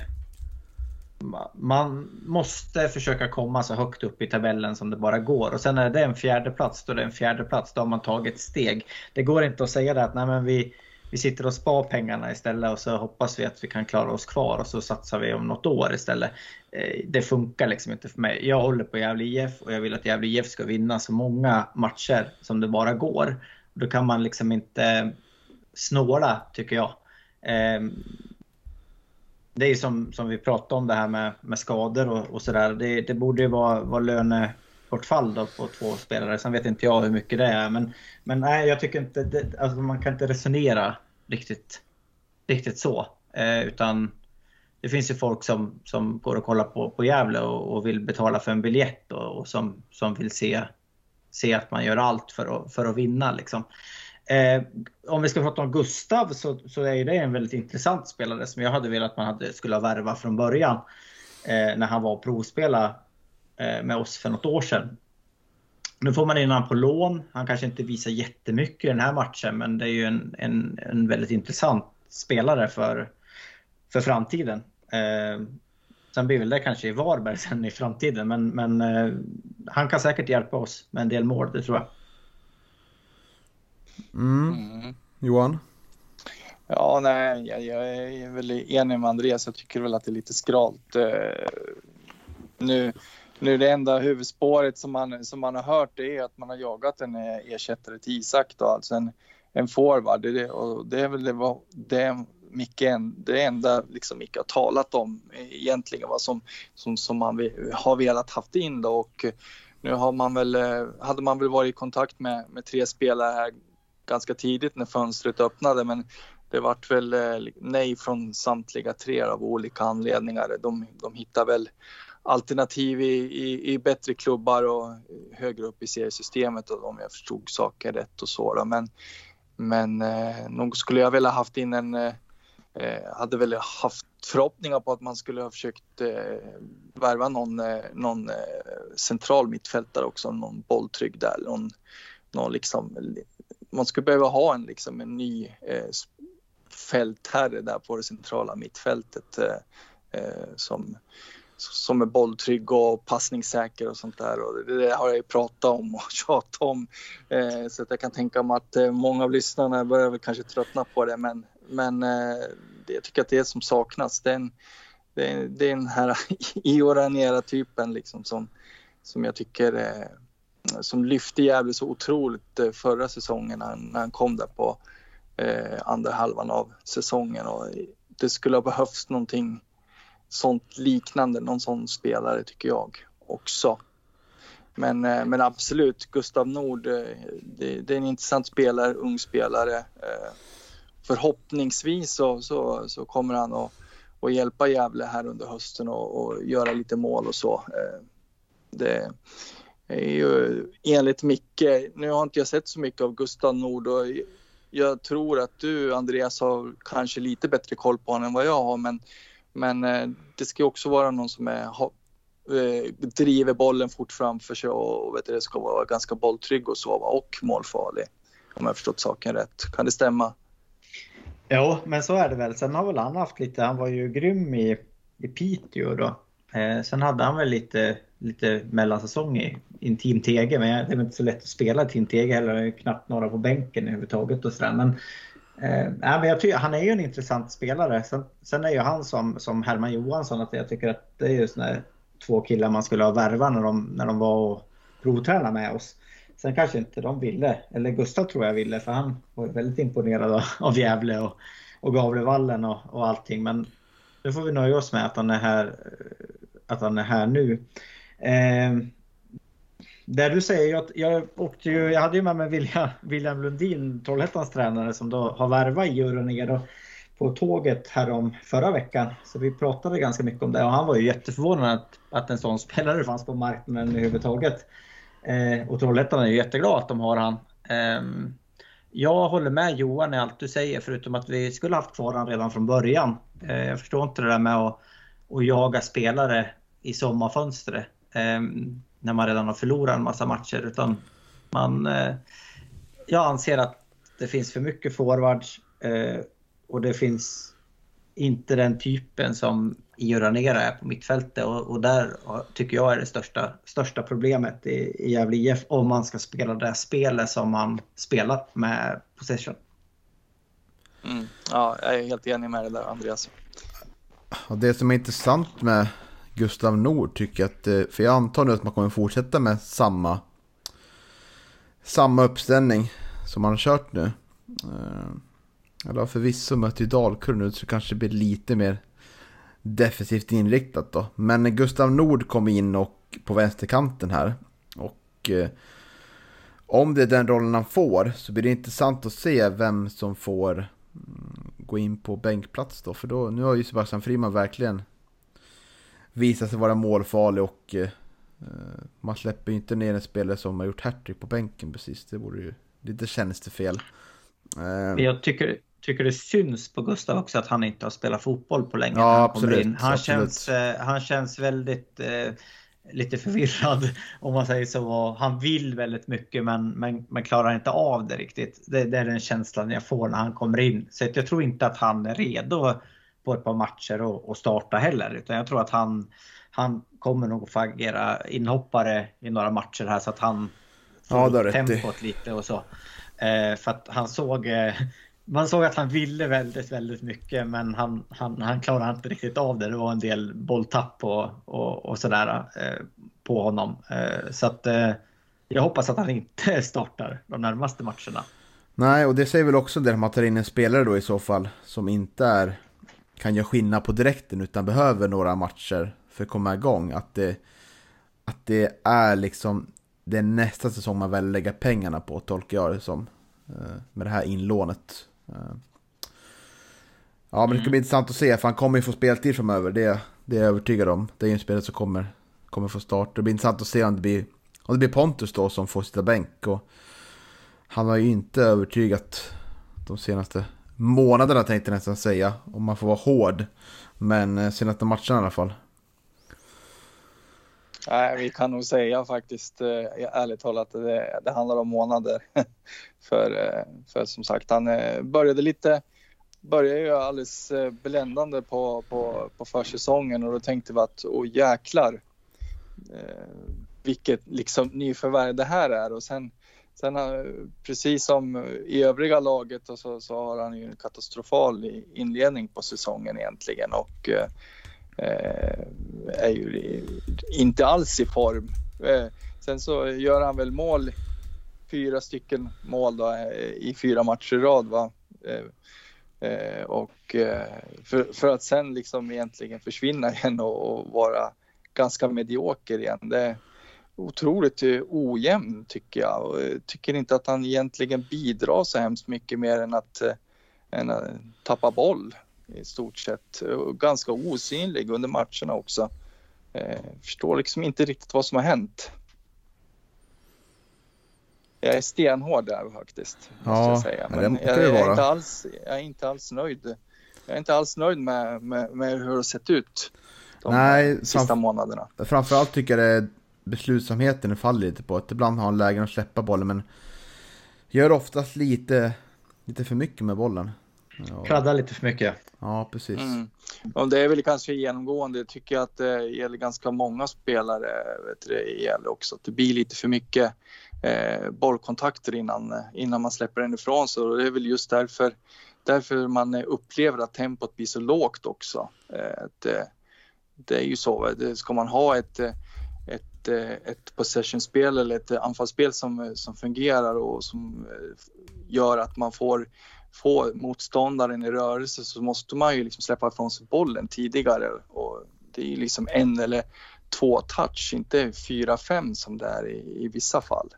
man måste försöka komma så högt upp i tabellen som det bara går. Och sen är det en fjärde plats då det är en fjärde plats då har man tagit ett steg. Det går inte att säga det att nej, men vi, vi sitter och spar pengarna istället och så hoppas vi att vi kan klara oss kvar och så satsar vi om något år istället. Eh, det funkar liksom inte för mig. Jag håller på Gävle IF och jag vill att Gävle IF ska vinna så många matcher som det bara går. Då kan man liksom inte snåla tycker jag. Ehm, det är som, som vi pratade om det här med, med skador och, och sådär. Det, det borde ju vara, vara lönebortfall då på två spelare. Sen vet inte jag hur mycket det är. Men, men nej, jag tycker inte... Det, alltså man kan inte resonera riktigt, riktigt så. Eh, utan det finns ju folk som, som går och kollar på, på Gävle och, och vill betala för en biljett och, och, som, som vill se, se att man gör allt för att, för att vinna. Liksom. Eh, om vi ska prata om Gustav så, så är det en väldigt intressant spelare som jag hade velat att man hade, skulle ha värvat från början. Eh, när han var och provspela eh, med oss för något år sedan. Nu får man in honom på lån. Han kanske inte visar jättemycket i den här matchen men det är ju en, en, en väldigt intressant spelare för, för framtiden. Eh, sen blir väl det kanske i Varberg sen i framtiden men, men eh, han kan säkert hjälpa oss med en del mål, det tror jag. Mm. Mm. Johan? Ja, nej, jag, jag, är väl enig med Andreas. Jag tycker väl att det är lite skralt. Uh, nu, nu det enda huvudspåret som man, som man har hört det är att man har jagat en eh, ersättare till Isak då, alltså en, en forward. Det, och det är väl det, det, Micke, det enda liksom Micke har talat om egentligen vad som, som, som man har velat haft in då och eh, nu har man väl, eh, hade man väl varit i kontakt med, med tre spelare här ganska tidigt när fönstret öppnade men det vart väl eh, nej från samtliga tre av olika anledningar. De, de hittar väl alternativ i, i, i, bättre klubbar och högre upp i seriesystemet och om jag förstod saker rätt och så. Då. Men, men eh, nog skulle jag vilja haft in en, eh, hade väl haft förhoppningar på att man skulle ha försökt eh, värva någon, eh, någon eh, central mittfältare också, någon bolltrygg där, någon, någon liksom man skulle behöva ha en, liksom, en ny eh, fältherre där på det centrala mittfältet eh, eh, som, som är bolltrygg och passningssäker och sånt där. Och det, det har jag ju pratat om och tjatat om. Eh, så att jag kan tänka mig att eh, många av lyssnarna börjar väl kanske tröttna på det. Men, men eh, det, jag tycker att det som saknas. Det är, en, det är, det är den här Ioraniera-typen liksom som, som jag tycker eh, som lyfte Gävle så otroligt eh, förra säsongen när, när han kom där på eh, andra halvan av säsongen. Och det skulle ha behövts någonting sånt liknande, någon sån spelare tycker jag också. Men, eh, men absolut, Gustav Nord, eh, det, det, är en intressant spelare, ung spelare. Förhoppningsvis så, så, så kommer han att, att hjälpa Gävle här under hösten och, och göra lite mål och så. Eh, det, är ju enligt Micke, nu har inte jag sett så mycket av Gustav Nord och jag tror att du Andreas har kanske lite bättre koll på honom än vad jag har men, men eh, det ska också vara någon som är, ha, eh, driver bollen fort framför sig och vet du, det ska vara ganska bolltrygg och så och målfarlig. Om jag förstått saken rätt. Kan det stämma? Jo, men så är det väl. Sen har väl han haft lite, han var ju grym i, i Piteå då. Eh, sen hade han väl lite lite mellansäsong i, i Team Tege, Men det är inte så lätt att spela i Team Tege heller. Det är knappt några på bänken överhuvudtaget och sådär. Men, eh, men jag tycker, han är ju en intressant spelare. Sen, sen är ju han som, som Herman Johansson att jag tycker att det är ju såna två killar man skulle ha värvat när de, när de var och provtränade med oss. Sen kanske inte de ville, eller Gustav tror jag ville för han var väldigt imponerad av, Gävle och, och Gavlevallen och, och allting. Men nu får vi nöja oss med att han är här, eh, att han är här nu. Eh, där du säger, jag, jag, åkte ju, jag hade ju med mig William, William Lundin, Trollhättans tränare, som då har värvat Djurgården ner på tåget härom förra veckan. Så vi pratade ganska mycket om det och han var ju jätteförvånad att, att en sån spelare fanns på marknaden överhuvudtaget. Eh, och Trollhättan är ju jätteglad att de har han. Eh, jag håller med Johan i allt du säger förutom att vi skulle haft kvar han redan från början. Eh, jag förstår inte det där med att, att jaga spelare i sommarfönstret eh, när man redan har förlorat en massa matcher. Utan man, eh, jag anser att det finns för mycket forwards eh, och det finns inte den typen som Io Ranera är på mittfältet och, och där tycker jag är det största, största problemet i, i Gävle IF om man ska spela det spelet som man spelar med possession. Mm. Ja, jag är helt enig med det där Andreas. Och det som är intressant med Gustav Nord tycker jag att, eh, för jag antar nu att man kommer fortsätta med samma, samma uppställning som man har kört nu. Ja, eller förvisso möter ju Dalkurd nu så kanske det blir lite mer defensivt inriktat då. Men Gustav Nord kom in och på vänsterkanten här. Och eh, om det är den rollen han får så blir det intressant att se vem som får mm, gå in på bänkplats då. För då, nu har ju Sebastian Friman verkligen visat sig vara målfarlig och eh, eh man släpper ju inte ner en spelare som har gjort hattrick på bänken precis. Det vore ju lite tjänstefel. Eh, Jag tycker tycker det syns på Gustav också att han inte har spelat fotboll på länge. Ja, han, absolut, in. han, absolut. Känns, eh, han känns väldigt eh, lite förvirrad om man säger så. Han vill väldigt mycket men, men, men klarar inte av det riktigt. Det, det, är den känslan jag får när han kommer in. Så jag tror inte att han är redo på ett par matcher och, och starta heller. Utan jag tror att han, han kommer nog få agera inhoppare i några matcher här så att han får ja, tempot lite och så. Eh, för att han såg eh, man såg att han ville väldigt, väldigt mycket men han, han, han klarade inte riktigt av det. Det var en del bolltapp och, och, och sådär eh, på honom. Eh, så att eh, jag hoppas att han inte startar de närmaste matcherna. Nej, och det säger väl också det att man tar in en spelare då i så fall som inte är kan göra skillnad på direkten utan behöver några matcher för att komma igång. Att det, att det är liksom det är nästa säsong man väl lägga pengarna på tolkar jag det som. Eh, med det här inlånet. Eh, ja, men det ska bli intressant att se, för han kommer ju få speltid framöver. Det, det är jag övertygad om. Det är ju en spelare som kommer, kommer få start. Det blir intressant att se om det blir, om det blir Pontus då som får sitta bänk. Och han har ju inte övertygat de senaste månaderna tänkte jag nästan säga. Om man får vara hård. Men eh, senaste matcherna i alla fall. Nej, vi kan nog säga faktiskt eh, ärligt talat att det, det handlar om månader. för, eh, för som sagt, han eh, började lite började ju alldeles bländande på, på, på försäsongen och då tänkte vi att åh jäklar vilket liksom nyförvärv det här är och sen, sen precis som i övriga laget och så, så har han ju en katastrofal inledning på säsongen egentligen och Eh, är ju inte alls i form. Eh, sen så gör han väl mål, fyra stycken mål då, eh, i fyra matcher i rad. Va? Eh, eh, och för, för, att sen liksom egentligen försvinna igen och, och vara ganska medioker igen. Det är otroligt ojämn tycker jag. Och tycker inte att han egentligen bidrar så hemskt mycket mer än att, än att tappa boll i stort sett. Och ganska osynlig under matcherna också. Eh, förstår liksom inte riktigt vad som har hänt. Jag är stenhård där faktiskt. Ja, jag säga. Men jag, jag, är inte alls, jag är inte alls nöjd. Jag är inte alls nöjd med, med, med hur det har sett ut de Nej, sista fram, månaderna. Framförallt tycker jag det beslutsamheten faller lite på. Att ibland har han lägen att släppa bollen men gör oftast lite, lite för mycket med bollen. Ja. Kladdar lite för mycket. Ja, precis. Mm. Och det är väl kanske genomgående. Jag tycker att det gäller ganska många spelare vet du, i Gävle också. Att det blir lite för mycket eh, bollkontakter innan, innan man släpper den ifrån sig. Och det är väl just därför, därför man upplever att tempot blir så lågt också. Eh, att, eh, det är ju så. Ska man ha ett ett, ett possession-spel eller ett anfallsspel som, som fungerar och som gör att man får få motståndaren i rörelse så måste man ju liksom släppa ifrån sig bollen tidigare och det är ju liksom en eller två touch, inte fyra, fem som det är i, i vissa fall.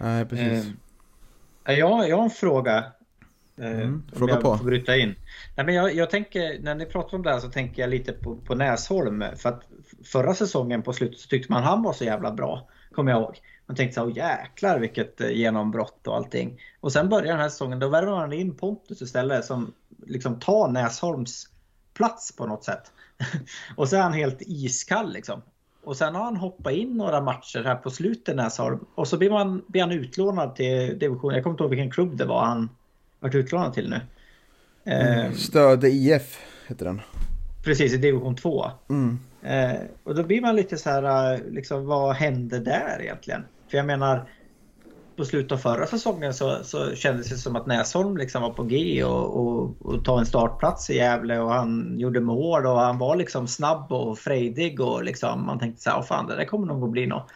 Nej, precis. Eh, jag, jag har en fråga. Eh, mm, fråga jag på. Får bryta in. Nej, men jag, jag, tänker, när ni pratar om det här så tänker jag lite på, på Näsholm. För att förra säsongen på slutet så tyckte man han var så jävla bra. Kommer jag ihåg. Man tänkte så här, jäklar vilket eh, genombrott och allting. Och sen börjar den här säsongen, då värvar man in Pontus istället som liksom tar Näsholms plats på något sätt. och så är han helt iskall liksom. Och sen har han hoppat in några matcher här på slutet Näsholm. Och så blir, man, blir han utlånad till division, jag kommer inte ihåg vilken klubb det var han varit utlånad till nu. Eh, Stöde IF heter den. Precis, i division 2. Mm. Eh, och då blir man lite så här, eh, liksom, vad hände där egentligen? För jag menar, på slutet av förra säsongen så, så kändes det som att Näsholm liksom var på G och, och, och ta en startplats i Gävle och han gjorde mål och han var liksom snabb och frejdig och liksom, man tänkte så här, "Åh, fan det där kommer nog att bli något.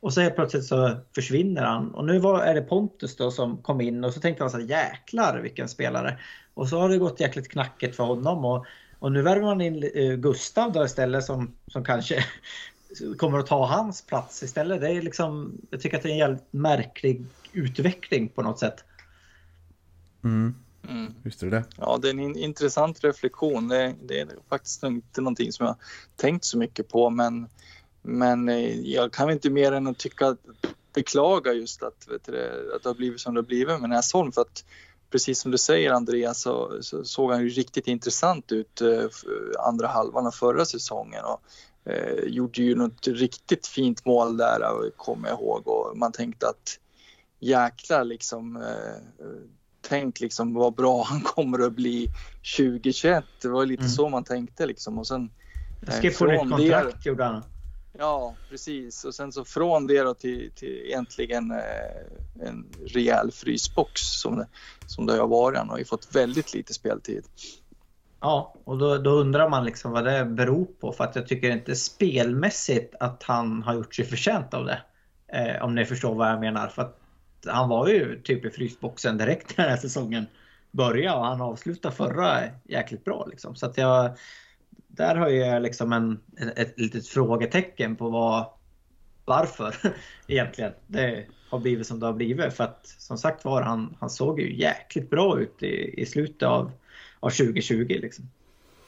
Och så helt plötsligt så försvinner han. Och nu var, är det Pontus då som kom in och så tänkte man så här, jäklar vilken spelare. Och så har det gått jäkligt knackigt för honom. Och, och nu värvar man in eh, Gustav då istället som, som kanske kommer att ta hans plats istället. Det är liksom, jag tycker att det är en jävligt märklig utveckling på något sätt. Mm. Mm. Visst är det. Ja, det är en in- intressant reflektion. Det, det är faktiskt inte någonting som jag tänkt så mycket på, men, men eh, jag kan inte mer än att tycka, beklaga just att, vet du, det, att det har blivit som det har blivit med Näsholm. För att precis som du säger Andreas så, så såg han ju riktigt intressant ut eh, andra halvan av förra säsongen. Och, eh, gjorde ju något riktigt fint mål där, eh, kommer jag ihåg. Och man tänkte att jäklar liksom eh, tänk liksom vad bra han kommer att bli 2021. Det var lite Mm. så man tänkte liksom och sen Jag skrev på nytt det- kontrakt gjorde han. Ja, precis. Och sen så från det då till, till egentligen eh, en rejäl frysbox som det, som det har varit. Han har ju fått väldigt lite speltid. Ja, och då, då undrar man liksom vad det beror på. För att jag tycker inte spelmässigt att han har gjort sig förtjänt av det. Eh, om ni förstår vad jag menar. För att han var ju typ i frysboxen direkt när den här säsongen började och han avslutade förra jäkligt bra. Liksom. Så att jag, där har jag liksom en, ett, ett litet frågetecken på vad, varför egentligen det har blivit som det har blivit. För att som sagt var, han, han såg ju jäkligt bra ut i, i slutet av, av 2020. Liksom.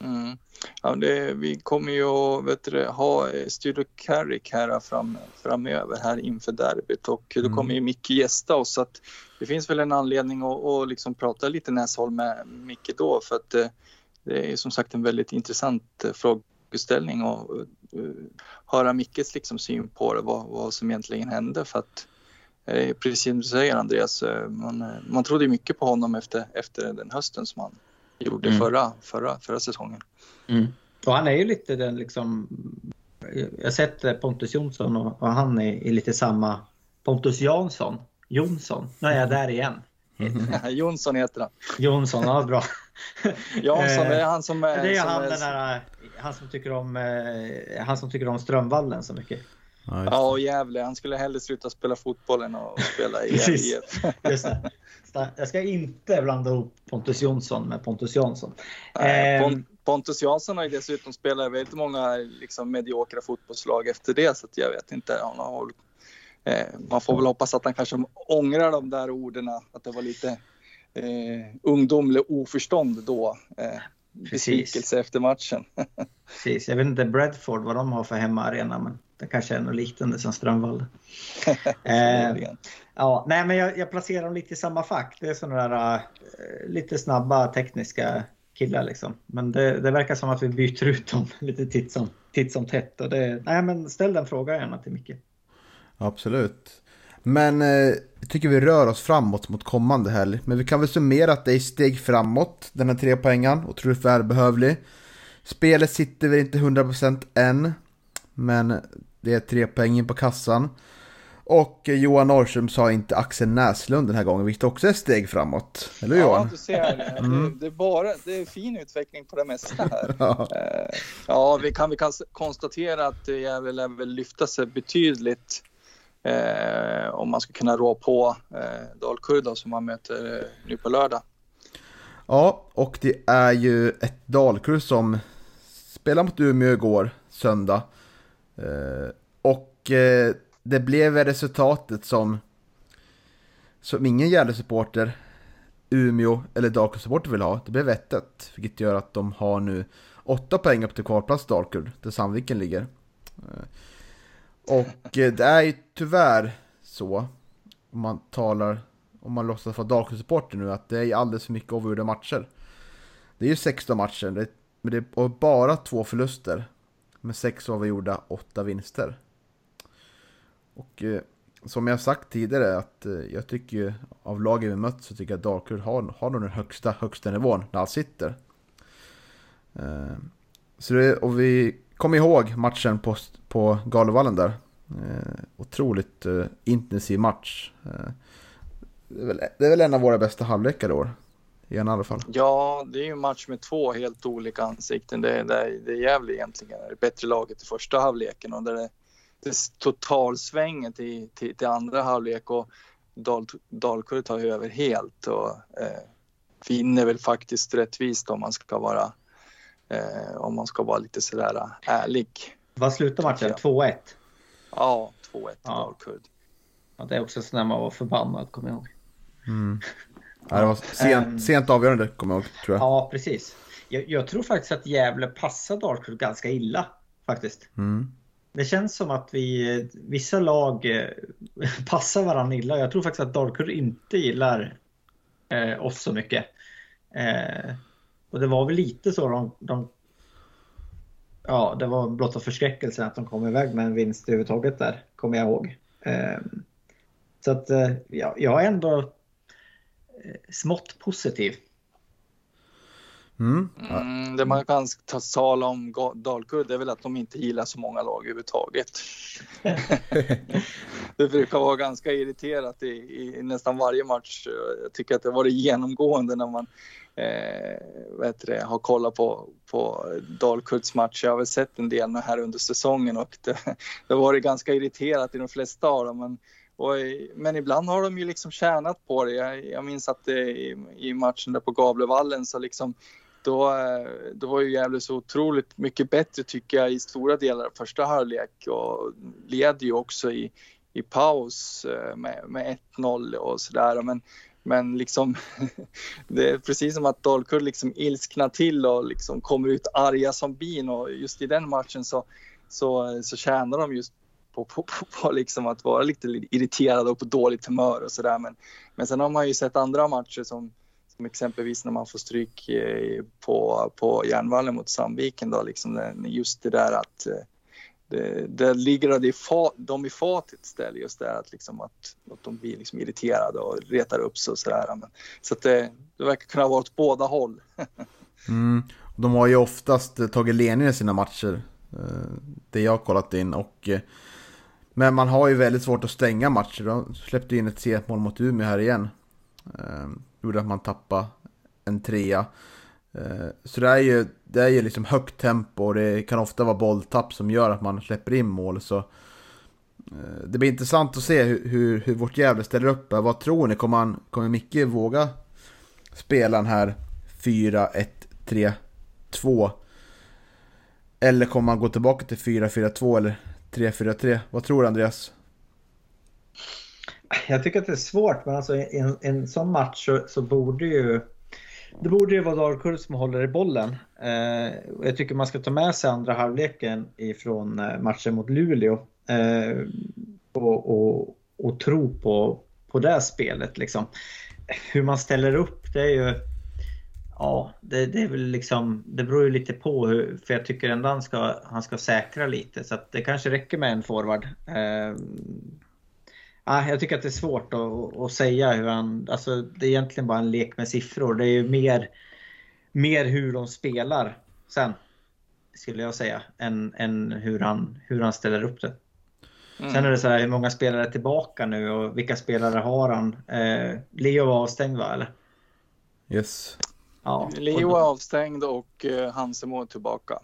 Mm. Ja, det, vi kommer ju att ha eh, Studio Carrick här fram, framöver här inför derbyt och då kommer ju Micke gästa oss så att det finns väl en anledning att, att liksom prata lite Näsholm med Micke då för att eh, det är som sagt en väldigt intressant eh, frågeställning och eh, höra Mickes liksom syn på det, vad, vad som egentligen hände för att eh, precis som du säger Andreas, eh, man, eh, man trodde mycket på honom efter, efter den hösten som han gjorde Mm. förra, förra, förra säsongen. Och han är ju lite den liksom... Jag har sett Pontus Jonsson och, och han är, är lite samma... Pontus Jansson. Jonsson. Nu är jag där igen. Jonsson heter han. Jonsson, ja bra. Jansson, det är han som är... Det är som han är, den där, han som tycker om, eh, han som tycker om Strömvallen så mycket. Ja, Ja, och Gävle. Han skulle hellre sluta spela fotboll än att spela i. IF. Jag ska inte blanda ihop Pontus Jonsson med Pontus Jansson. Nej, Ehm, Pon- Pontus Jansson har ju dessutom spelat i väldigt många liksom, mediokra fotbollslag efter det, så att jag vet inte. Han har, eh, man får väl hoppas att han kanske ångrar de där orden, att det var lite eh, ungdomlig oförstånd då. Eh, besvikelse efter matchen. Precis. Jag vet inte Bradford vad de har för hemmaarena men det kanske är något liknande som Strömvallen. eh, ja, nej, men jag, jag placerar dem lite i samma fack. Det är sådana där eh, lite snabba tekniska killar liksom. Men det, det verkar som att vi byter ut dem lite titt som, titt som tätt. Och det, nej, men ställ den frågan gärna till Micke. Absolut. Men eh, jag tycker vi rör oss framåt mot kommande helg. Men vi kan väl summera att det är steg framåt, den här tre poängen. Otroligt välbehövlig. Spelet sitter väl inte 100% än. Men det är tre poäng in på kassan. Och Johan Norrström sa inte Axel Näslund den här gången, vilket också är ett steg framåt. Eller hur Ja, Johan? du ser. Det, det, är bara, det är fin utveckling på det mesta här. Ja. Eh, Ja, vi kan, vi kan konstatera att Gävle lär väl lyfta sig betydligt eh, om man ska kunna rå på eh, Dalkurd som man möter eh, nu på lördag. Ja, och det är ju ett Dalkurd som spelar mot Umeå igår, söndag. Eh, och eh, det blev resultatet som, som ingen Gävle-supporter, Umeå eller Dalkurd-supporter vill ha. Det blev 1-1, vilket gör att de har nu åtta poäng upp till kvalplats Dalkurd, där Sandviken ligger. Eh, och det är ju tyvärr så, om man talar om man låtsas vara Dalkurd-supporter nu, att det är alldeles för mycket avgjorda matcher. Det är ju 16 matcher, det, men det är bara två förluster. Med sex avgjorda, åtta vinster. Och eh, som jag sagt tidigare att eh, jag tycker ju av lagen vi mött så tycker jag att Dalkurd har, har nog den högsta, högsta nivån när allt sitter. Eh, så det, och vi kommer ihåg matchen på, på Galovallen där. Eh, otroligt eh, intensiv match. Eh, det, är väl, det är väl en av våra bästa halvlekar i år. I alla fall. Ja, det är ju en match med två helt olika ansikten. Det, det, det är Gävle egentligen det bättre laget i första halvleken och där det, det totalsvänger till, till, till andra halvlek och Dal, Dalkurd tar över helt och eh, vinner väl faktiskt rättvist om man ska vara eh, om man ska vara lite sådär ärlig. Vad slutar matchen? 2-1? Ja, 2-1 Ja. Dalkurd. Ja, det är också så när man var förbannad, kommer jag ihåg. Mm. Ja, det var sent, Ehm. sent avgörande kommer jag ihåg, tror jag. Ja, precis. Jag, jag tror faktiskt att Gävle passar Dalkurd ganska illa, faktiskt. Mm. Det känns som att vi, vissa lag eh, passar varandra illa. Jag tror faktiskt att Dalkurd inte gillar eh, oss så mycket. Eh, och det var väl lite så de, de Ja, det var blotta förskräckelsen att de kom iväg med en vinst överhuvudtaget där, kommer jag ihåg. Eh, så att eh, ja, jag är ändå smått positiv. Mm. Mm, det man kan ta tala om Dalkurd är väl att de inte gillar så många lag överhuvudtaget. det brukar vara ganska irriterat i, i nästan varje match. Jag tycker att det var det genomgående när man eh, det, har kollat på, på Dalkurds matcher. Jag har väl sett en del här under säsongen och det, det var det ganska irriterat i de flesta av dem. Men, och, men ibland har de ju liksom tjänat på det. Jag, jag minns att det, i, i matchen där på Gavlevallen så liksom då, eh, då var ju Gävle så otroligt mycket bättre tycker jag i stora delar av första halvlek och leder ju också i, i paus eh, med, med 1-0 och sådär. Men, men liksom, det är precis som att Dalkurd liksom ilsknar till och liksom kommer ut arga som bin och just i den matchen så, så, så tjänar de just på, på, på, på liksom att vara lite irriterad och på dåligt humör och sådär. Men, men sen har man ju sett andra matcher som, som exempelvis när man får stryk eh, på, på Järnvallen mot Sandviken då, liksom just det där att eh, det, det ligger det i fa, de i fatet ställer just det att, liksom att, att de blir liksom irriterade och retar upp sig och sådär. Men, så att det, det verkar kunna vara åt båda håll. Mm. De har ju oftast tagit ledningen i sina matcher. Det jag har kollat in. Och, men man har ju väldigt svårt att stänga matcher. De släppte in ett sent mål mot Umeå här igen. Eh, Gjorde att man tappade en trea. Eh, Så det är ju, det är ju liksom högt tempo och det kan ofta vara bolltapp som gör att man släpper in mål. Så eh, det blir intressant att se hur, hur, hur vårt Gävle ställer upp. Vad tror ni? Kommer, han, kommer Micke våga spela den här 4-1-3-2? Eller kommer man gå tillbaka till 4-4-2 eller 3-4-3? Vad tror du Andreas? Jag tycker att det är svårt, men alltså i en, en sån match så, så borde ju det borde ju vara Dalkurd som håller i bollen. Eh, jag tycker man ska ta med sig andra halvleken ifrån eh, matchen mot Luleå. Eh, och, och, och tro på, på det spelet liksom. Hur man ställer upp, det är ju... Ja, det, det är väl liksom... Det beror ju lite på hur... För jag tycker ändå han ska, han ska säkra lite. Så att det kanske räcker med en forward. Eh, Ja, jag tycker att det är svårt att, att säga hur han... Alltså, det är egentligen bara en lek med siffror. Det är ju mer, mer hur de spelar sen, skulle jag säga, än, än hur, han, hur han ställer upp det. Mm. Sen är det så här, hur många spelare är tillbaka nu och vilka spelare har han? Eh, Leo var avstängd va, eller? Yes. Ja. Leo är avstängd och eh, Hansemo är tillbaka.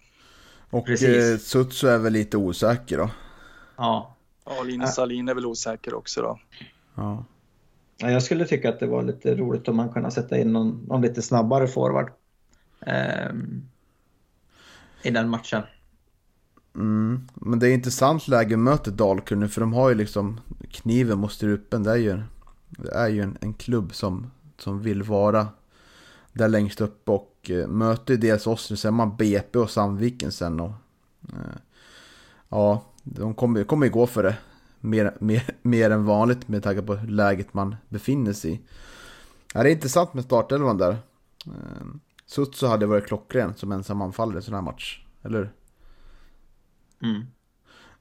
Och Precis. eh, Sutsu är väl lite osäker då. Ja. Ja, Linus Salin är väl osäker också då. Ja. Ja, Jag skulle tycka att det var lite roligt om man kunde sätta in någon, någon lite snabbare forward. ehm, I den matchen. Mm. Men det är intressant läge möter Dalkurd nu för de har ju liksom kniven mot strupen. Det är ju, det är ju en, en klubb som, som vill vara där längst upp och eh, möter ju dels oss, nu sen man BP och Sandviken sen och eh, ja, de kommer, kommer gå för det mer, mer, mer än vanligt med tanke på läget man befinner sig i. Ja, det är intressant med startelvan där. Eh, Sutsu hade varit klockren som ensam anfallare i sån här match, eller hur? Mm.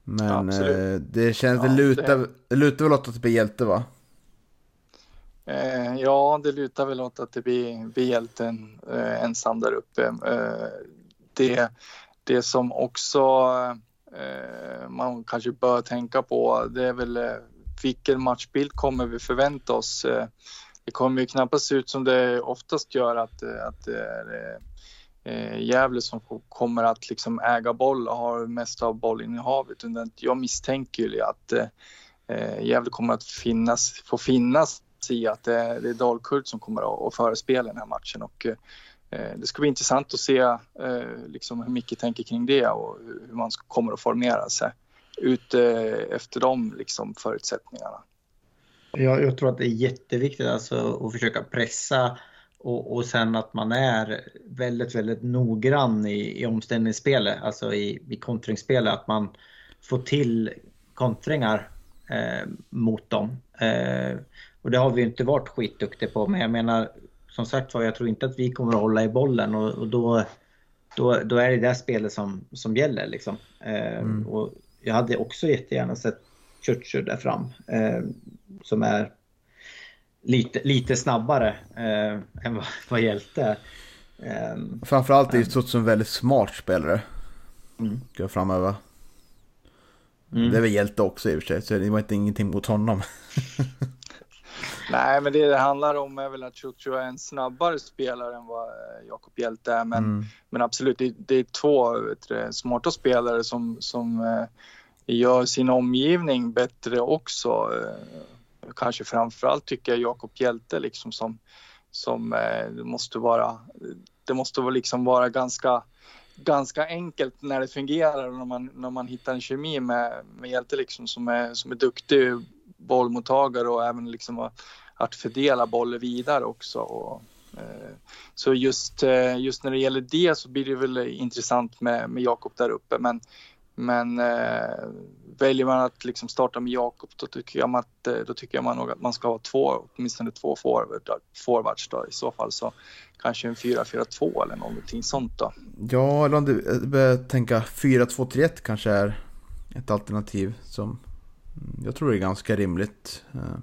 Men eh, det känns, Ja, det, lutar, det- lutar väl åt att det blir hjälte va? Eh, ja, det lutar väl åt att det blir, blir hjälten eh, ensam där uppe. Eh, det, det som också eh, man kanske bör tänka på det är väl eh, vilken matchbild kommer vi förvänta oss? Eh, det kommer ju knappast se ut som det oftast gör att, att det är eh, Gävle som kommer att liksom äga boll och ha mest av bollinnehavet. Jag misstänker ju att eh, eh, Gävle kommer att finnas, få finnas i att det är, det är Dalkurd som kommer att, förespela föra den här matchen. Och, eh, det ska bli intressant att se eh, liksom hur Micke tänker kring det och hur man kommer att formera sig ut eh, efter de liksom, förutsättningarna. Jag, jag tror att det är jätteviktigt alltså att försöka pressa och, och sen att man är väldigt, väldigt noggrann i, i omställningsspelet, alltså i, i kontringsspelet, att man får till kontringar eh, mot dem. Eh, och det har vi inte varit skitduktiga på, men jag menar som sagt var, jag tror inte att vi kommer att hålla i bollen och, och då, då, då är det det spelet som, som gäller. Liksom. Eh, och jag hade också jättegärna sett Churchill där fram. Eh, som är lite, lite snabbare eh, än vad, vad Hjälte är. Eh, Framförallt är Studs en väldigt smart spelare. Mm. Jag framöver. Mm. Det är väl hjälte också i och för sig, så det var inte ingenting mot honom. Nej, men det det handlar om är väl att Chucho är en snabbare spelare än vad eh, Jakob Hjelte är. Men, Mm. men absolut, det, det är två du, smarta spelare som, som eh, gör sin omgivning bättre också. Eh, kanske framförallt tycker jag Jakob Hjelte liksom som, som eh, måste vara, det måste vara liksom vara ganska ganska enkelt när det fungerar och när man, när man hittar en kemi med, med Hjelte liksom som är, som är duktig bollmottagare och även liksom att, fördela bollen vidare också. Och, eh, så just, eh, just när det gäller det så blir det väl intressant med, med Jakob där uppe. Men, men eh, väljer man att liksom starta med Jakob då tycker jag, att, eh, då tycker jag man nog att man ska ha två, åtminstone två forward, forwards då. I så fall så kanske en 4-4-2 eller någonting sånt då. Ja, eller om du börjar tänka 4-2-3-1 kanske är ett alternativ som jag tror det är ganska rimligt. Eh,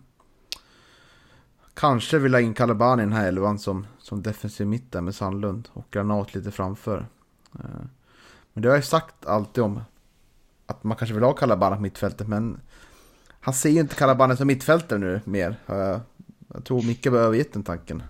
kanske vill ha in Kalabani i den här elvan som, som defensiv mitt där med Sandlund och Granat lite framför. Eh, men det har jag ju sagt alltid om att man kanske vill ha Kalabani på mittfältet men han ser ju inte Kalabani som mittfältare nu mer. Eh, jag tror Micke behöver övergett den tanken.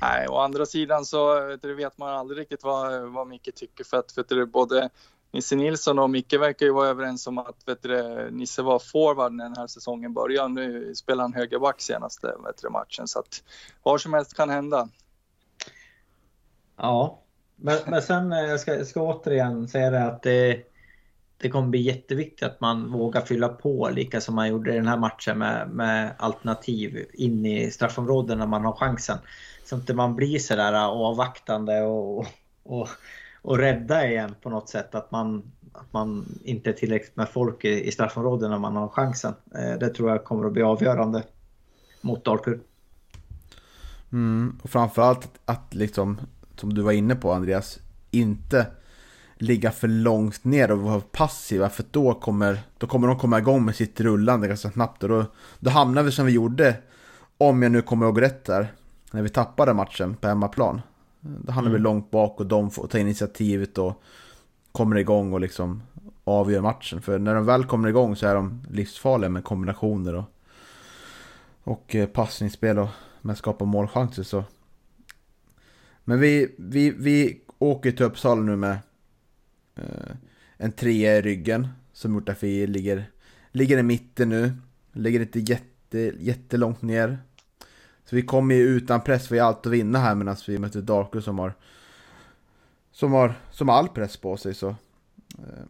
Nej, å andra sidan så vet, man aldrig riktigt vad, vad Micke tycker för att vet du, både Nisse Nilsson och Micke verkar ju vara överens om att vet du, Nisse var forward när den här säsongen började. Nu spelar han högerback senaste vet du, matchen så att vad som helst kan hända. Ja, men, men sen eh, jag ska jag ska återigen säga det att det, det kommer bli jätteviktigt att man vågar fylla på lika som man gjorde i den här matchen med, med alternativ in i straffområden när man har chansen. Så att man blir sådär eh, avvaktande och, och, och rädda igen på något sätt. Att man, att man inte är tillräckligt med folk i, i straffområdet när man har chansen. Eh, Det tror jag kommer att bli avgörande mot Dalkurd. Mm, och framförallt att, att liksom, som du var inne på Andreas, inte ligga för långt ner och vara passiva för då kommer, då kommer de komma igång med sitt rullande ganska snabbt och då, då hamnar vi som vi gjorde, om jag nu kommer ihåg rätt där, när vi tappade matchen på hemmaplan. Då hamnar vi långt bak och de får ta initiativet och kommer igång och liksom avgör matchen. För när de väl kommer igång så är de livsfarliga med kombinationer och, och eh, passningsspel och med att skapa målchanser så. Men vi, vi, vi åker till Uppsala nu med eh, en trea i ryggen som gjort att vi ligger, ligger i mitten nu. Ligger inte jätte, jättelångt ner. Så vi kommer ju utan press, vi har allt att vinna här medan vi möter Darko som har som har, som har all press på sig så. Eh,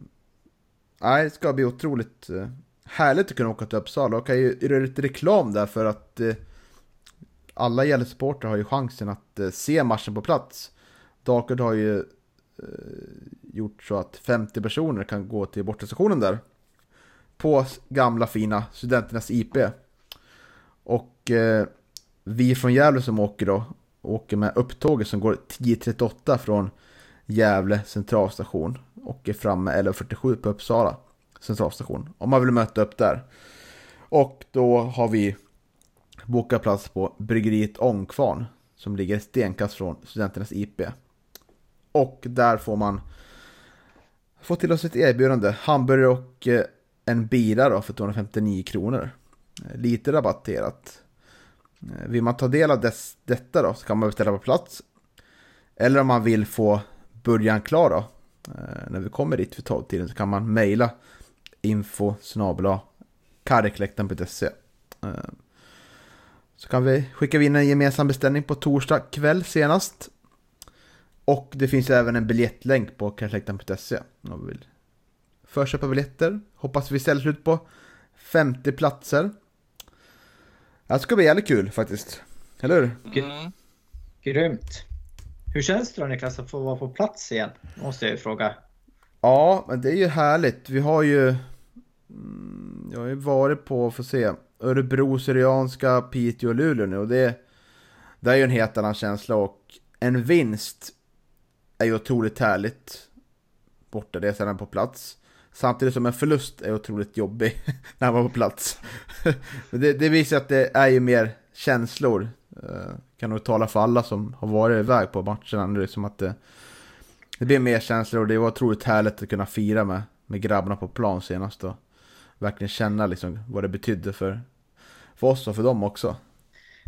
nej, det ska bli otroligt eh, härligt att kunna åka till Uppsala och kan ju göra lite reklam där för att eh, alla Gävle-supportrar har ju chansen att eh, se matchen på plats. Darkud har ju eh, gjort så att 50 personer kan gå till bortastationen där. På gamla fina Studenternas IP. Och eh, vi från Gävle som åker då, åker med upptåget som går 10.38 från Gävle centralstation. och är framme 11.47 på Uppsala centralstation. Om man vill möta upp där. Och då har vi bokat plats på bryggeriet Ångkvarn som ligger ett stenkast från studenternas IP. Och där får man få till oss ett erbjudande. Hamburgare och eh, en bira då för 259 kronor. Lite rabatterat. Eh, vill man ta del av dess, detta då så kan man beställa på plats. Eller om man vill få början klar då. Eh, när vi kommer dit vid 12-tiden så kan man mejla info snabel-a karreklekten.se eh, Så kan vi skicka in en gemensam beställning på torsdag kväll senast. Och det finns även en biljettlänk på karreklekten.se om vi vill förköpa biljetter. Hoppas vi säljer slut på 50 platser. Det ska bli jävligt kul faktiskt. Eller hur? Mm. Grymt. Hur känns det då Niklas att få vara på plats igen? Måste jag ju fråga. Ja, men det är ju härligt. Vi har ju... mm, Jag har ju varit på, får se, Örebro, Syrianska, Piteå och Luleå nu och det, det är ju en helt annan känsla och en vinst är ju otroligt härligt borta, det är sedan på plats. Samtidigt som en förlust är otroligt jobbig när man var på plats. Men det, det visar att det är ju mer känslor. Eh, kan nog tala för alla som har varit iväg på matcherna nu, Liksom att det, det blir mer känslor och det var otroligt härligt att kunna fira med, med grabbarna på plan senast och verkligen känna liksom vad det betydde för, för oss och för dem också.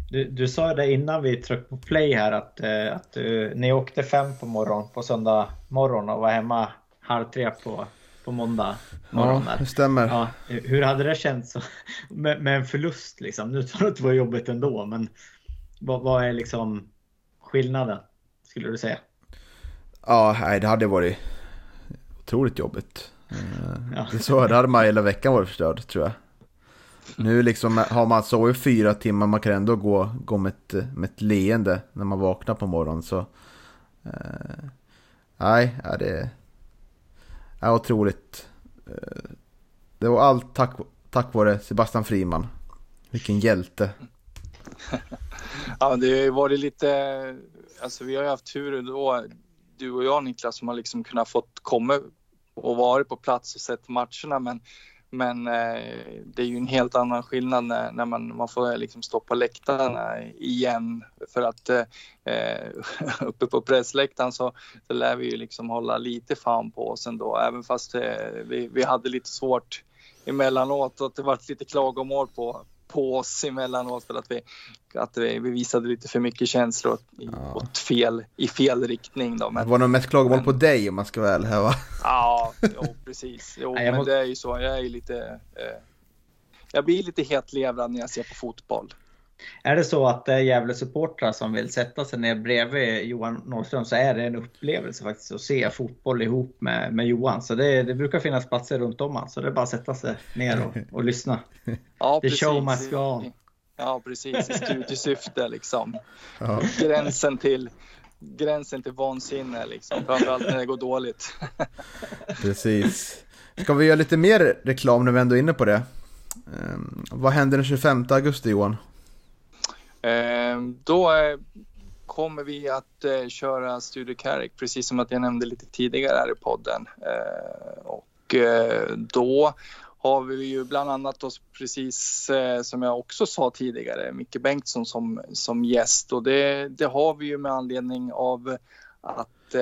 Du, du sa det innan vi tryckte på play här att, eh, att du, ni åkte fem på morgon på söndag morgon och var hemma halv tre på, på måndag morgon. Ja, det stämmer. Ja, hur hade det känts med, med en förlust liksom? Nu tror jag att det var jobbigt ändå, men vad, vad är liksom skillnaden skulle du säga? Ja, nej, det hade varit otroligt jobbigt. Eh, Ja. Det, så, det hade man hela veckan varit förstörd tror jag. Nu liksom har man sovit fyra timmar, man kan ändå gå, gå med, ett, med ett leende när man vaknar på morgonen. Så, eh, nej, det är otroligt. Eh, det var allt tack, tack vare Sebastian Friman. Vilken hjälte. Ja, det har ju varit lite, alltså vi har ju haft tur då, du och jag Niklas, som har liksom kunnat fått komma och varit på plats och sett matcherna, men men eh, det är ju en helt annan skillnad när, när man, man får eh, liksom stå på läktarna igen. För att eh, eh uppe på pressläktaren så, så lär vi ju liksom hålla lite fan på oss ändå. Även fast eh, vi, vi hade lite svårt emellanåt och att det var lite klagomål på, på oss emellanåt för att vi, att vi, vi visade lite för mycket känslor åt, i, åt fel, i fel riktning. Då. Det Men, var nog mest klagomål på dig om man ska vara ärlig här va? Ja, jo, precis. Jo, Nej, jag men må- det är ju så. Jag är lite... Eh, jag blir lite hetlevrad när jag ser på fotboll. Är det så att det är Gävle-supportrar som vill sätta sig ner bredvid Johan Norrström så är det en upplevelse faktiskt att se fotboll ihop med, med Johan. Så det, det brukar finnas platser runt om han, så det är bara att sätta sig ner och, och lyssna. Ja, The show must go on. Ja, precis. I studiesyfte liksom. Ja. Gränsen till, gränsen till vansinne liksom. Framförallt när det går dåligt. Precis. Ska vi göra lite mer reklam när vi ändå är inne på det? Ehm, vad händer den 25 augusti Johan? Ehm, då eh, kommer vi att eh, köra Studio Carrick, precis som att jag nämnde lite tidigare här i podden. Ehm, och eh, då har vi ju bland annat oss precis som jag också sa tidigare, Micke Bengtsson som, som gäst och det, det har vi ju med anledning av att,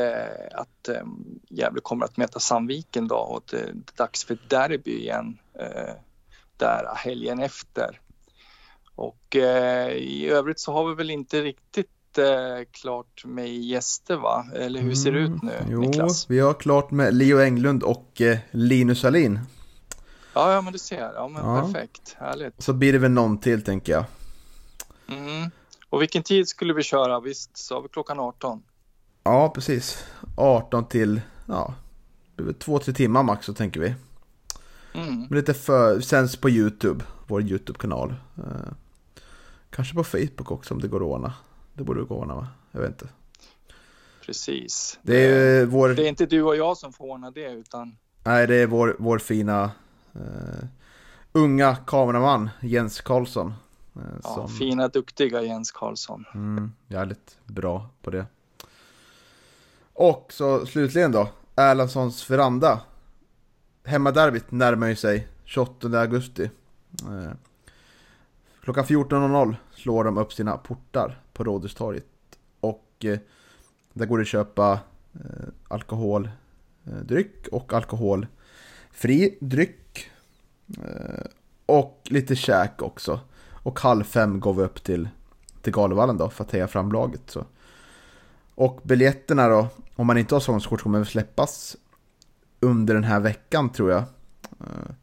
att Gävle kommer att möta Sandviken då och det är dags för derby igen där helgen efter. Och eh, i övrigt så har vi väl inte riktigt eh, klart med gäster va? Eller hur ser det ut nu Mm, Jo, Niklas? vi har klart med Leo Englund och eh, Linus Alin. Ja, ja men du ser. Ja men Ja. perfekt. Härligt. Så blir det väl någon till tänker jag. Mm. Och vilken tid skulle vi köra? Visst sa vi klockan 18? Ja, precis. 18 till, ja, två, tre timmar max så tänker vi. Mm. Men lite för, sänds på YouTube, vår YouTube-kanal. Eh, kanske på Facebook också om det går att ordna. Det borde gå att ordna va? Jag vet inte. Precis. Det är ju vår... Det är inte du och jag som får ordna det utan Nej, det är vår, vår fina eh, unga kameraman Jens Karlsson. Eh, ja, som fina duktiga Jens Karlsson. mm, jävligt bra på det. Och så slutligen då. Erlandssons veranda. Hemmaderbyt närmar ju sig 28 augusti. Eh, klockan 14.00 slår de upp sina portar på Rådhustorget. Och eh, där går det att köpa eh, alkoholdryck eh, och alkoholfri dryck. Eh, och lite käk också. Och halv fem går vi upp till, till Galevallen då för att heja fram laget. Så. Och biljetterna då, om man inte har säsongskort kommer väl släppas under den här veckan tror jag. Eh,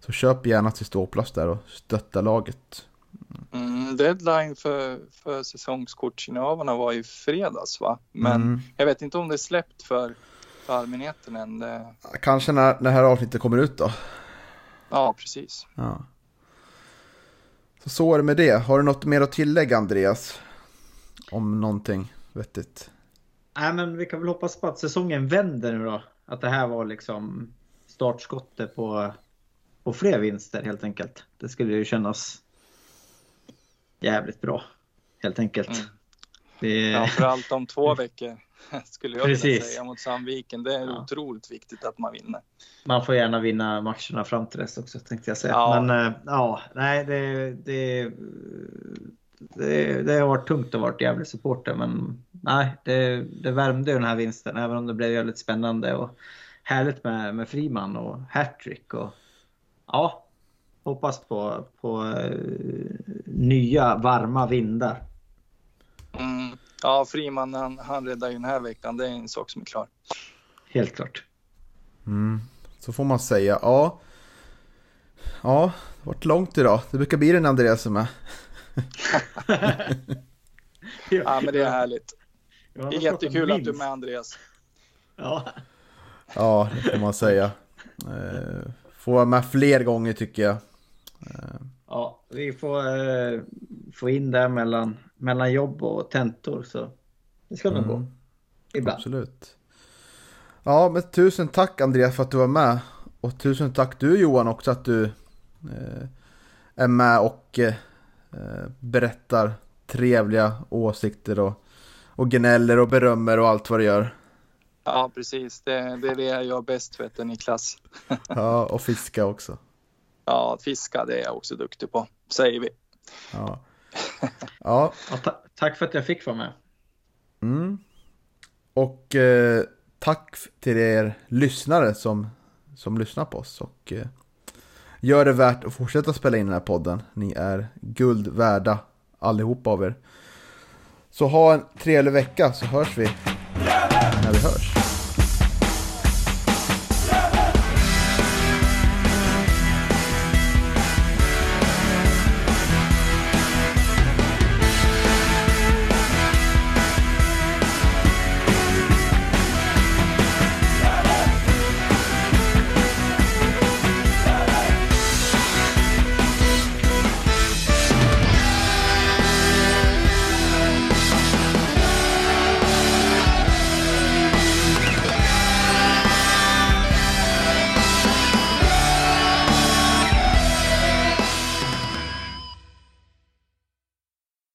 så köp gärna till ståplats där och stötta laget. Mm, deadline för, för säsongskortsinnehavarna var i fredags va? Men Mm. jag vet inte om det är släppt för, för allmänheten än. Det, Kanske när, när det här avsnittet kommer ut då. ja, precis. Ja. Så så är det med det. Har du något mer att tillägga Andreas? Om någonting vettigt? Nej, men vi kan väl hoppas på att säsongen vänder nu då. Att det här var liksom startskottet på, på fler vinster helt enkelt. Det skulle ju kännas jävligt bra. Helt enkelt. Mm. Det, Framförallt om två veckor skulle jag vilja Precis. säga mot Sandviken. Det är Ja. otroligt viktigt att man vinner. Man får gärna vinna matcherna fram till dess också tänkte jag säga. Ja. Men eh, ja, nej det, det, det, det har varit tungt att vara jävligt supporter men nej, det, det värmde den här vinsten även om det blev väldigt spännande och härligt med, med Friman och hattrick och ja, hoppas på, på eh, nya varma vindar. Mm. Ja, Friman han, han räddar ju den här veckan. Det är en sak som är klar. Helt klart. Mm. Så får man säga. Ja. Ja, det har varit långt idag. Det brukar bli den Andreas som är. Ja, men det är härligt. Det är jättekul att du är med Andreas. Ja. Ja, det får man säga. Eh, Får vara med fler gånger tycker jag. Eh, Ja, vi får eh, få in det mellan, mellan jobb och tentor så det ska nog Mm. gå. Ibland. Absolut. Ja, men tusen tack Andreas för att du var med. Och tusen tack du Johan också att du eh, är med och eh, berättar trevliga åsikter och, och gnäller och berömmer och allt vad du gör. Ja, precis. Det, det är det jag gör bäst, vet du, Niklas. Ja, och fiska också. Ja, fiska det är jag också duktig på, säger vi. Ja, ja Ja, ta- tack för att jag fick vara med. Mm. Och eh, tack till er lyssnare som, som lyssnar på oss. Och eh, gör det värt att fortsätta spela in den här podden. Ni är guld värda allihop av er. Så ha en trevlig vecka så hörs vi när vi hörs.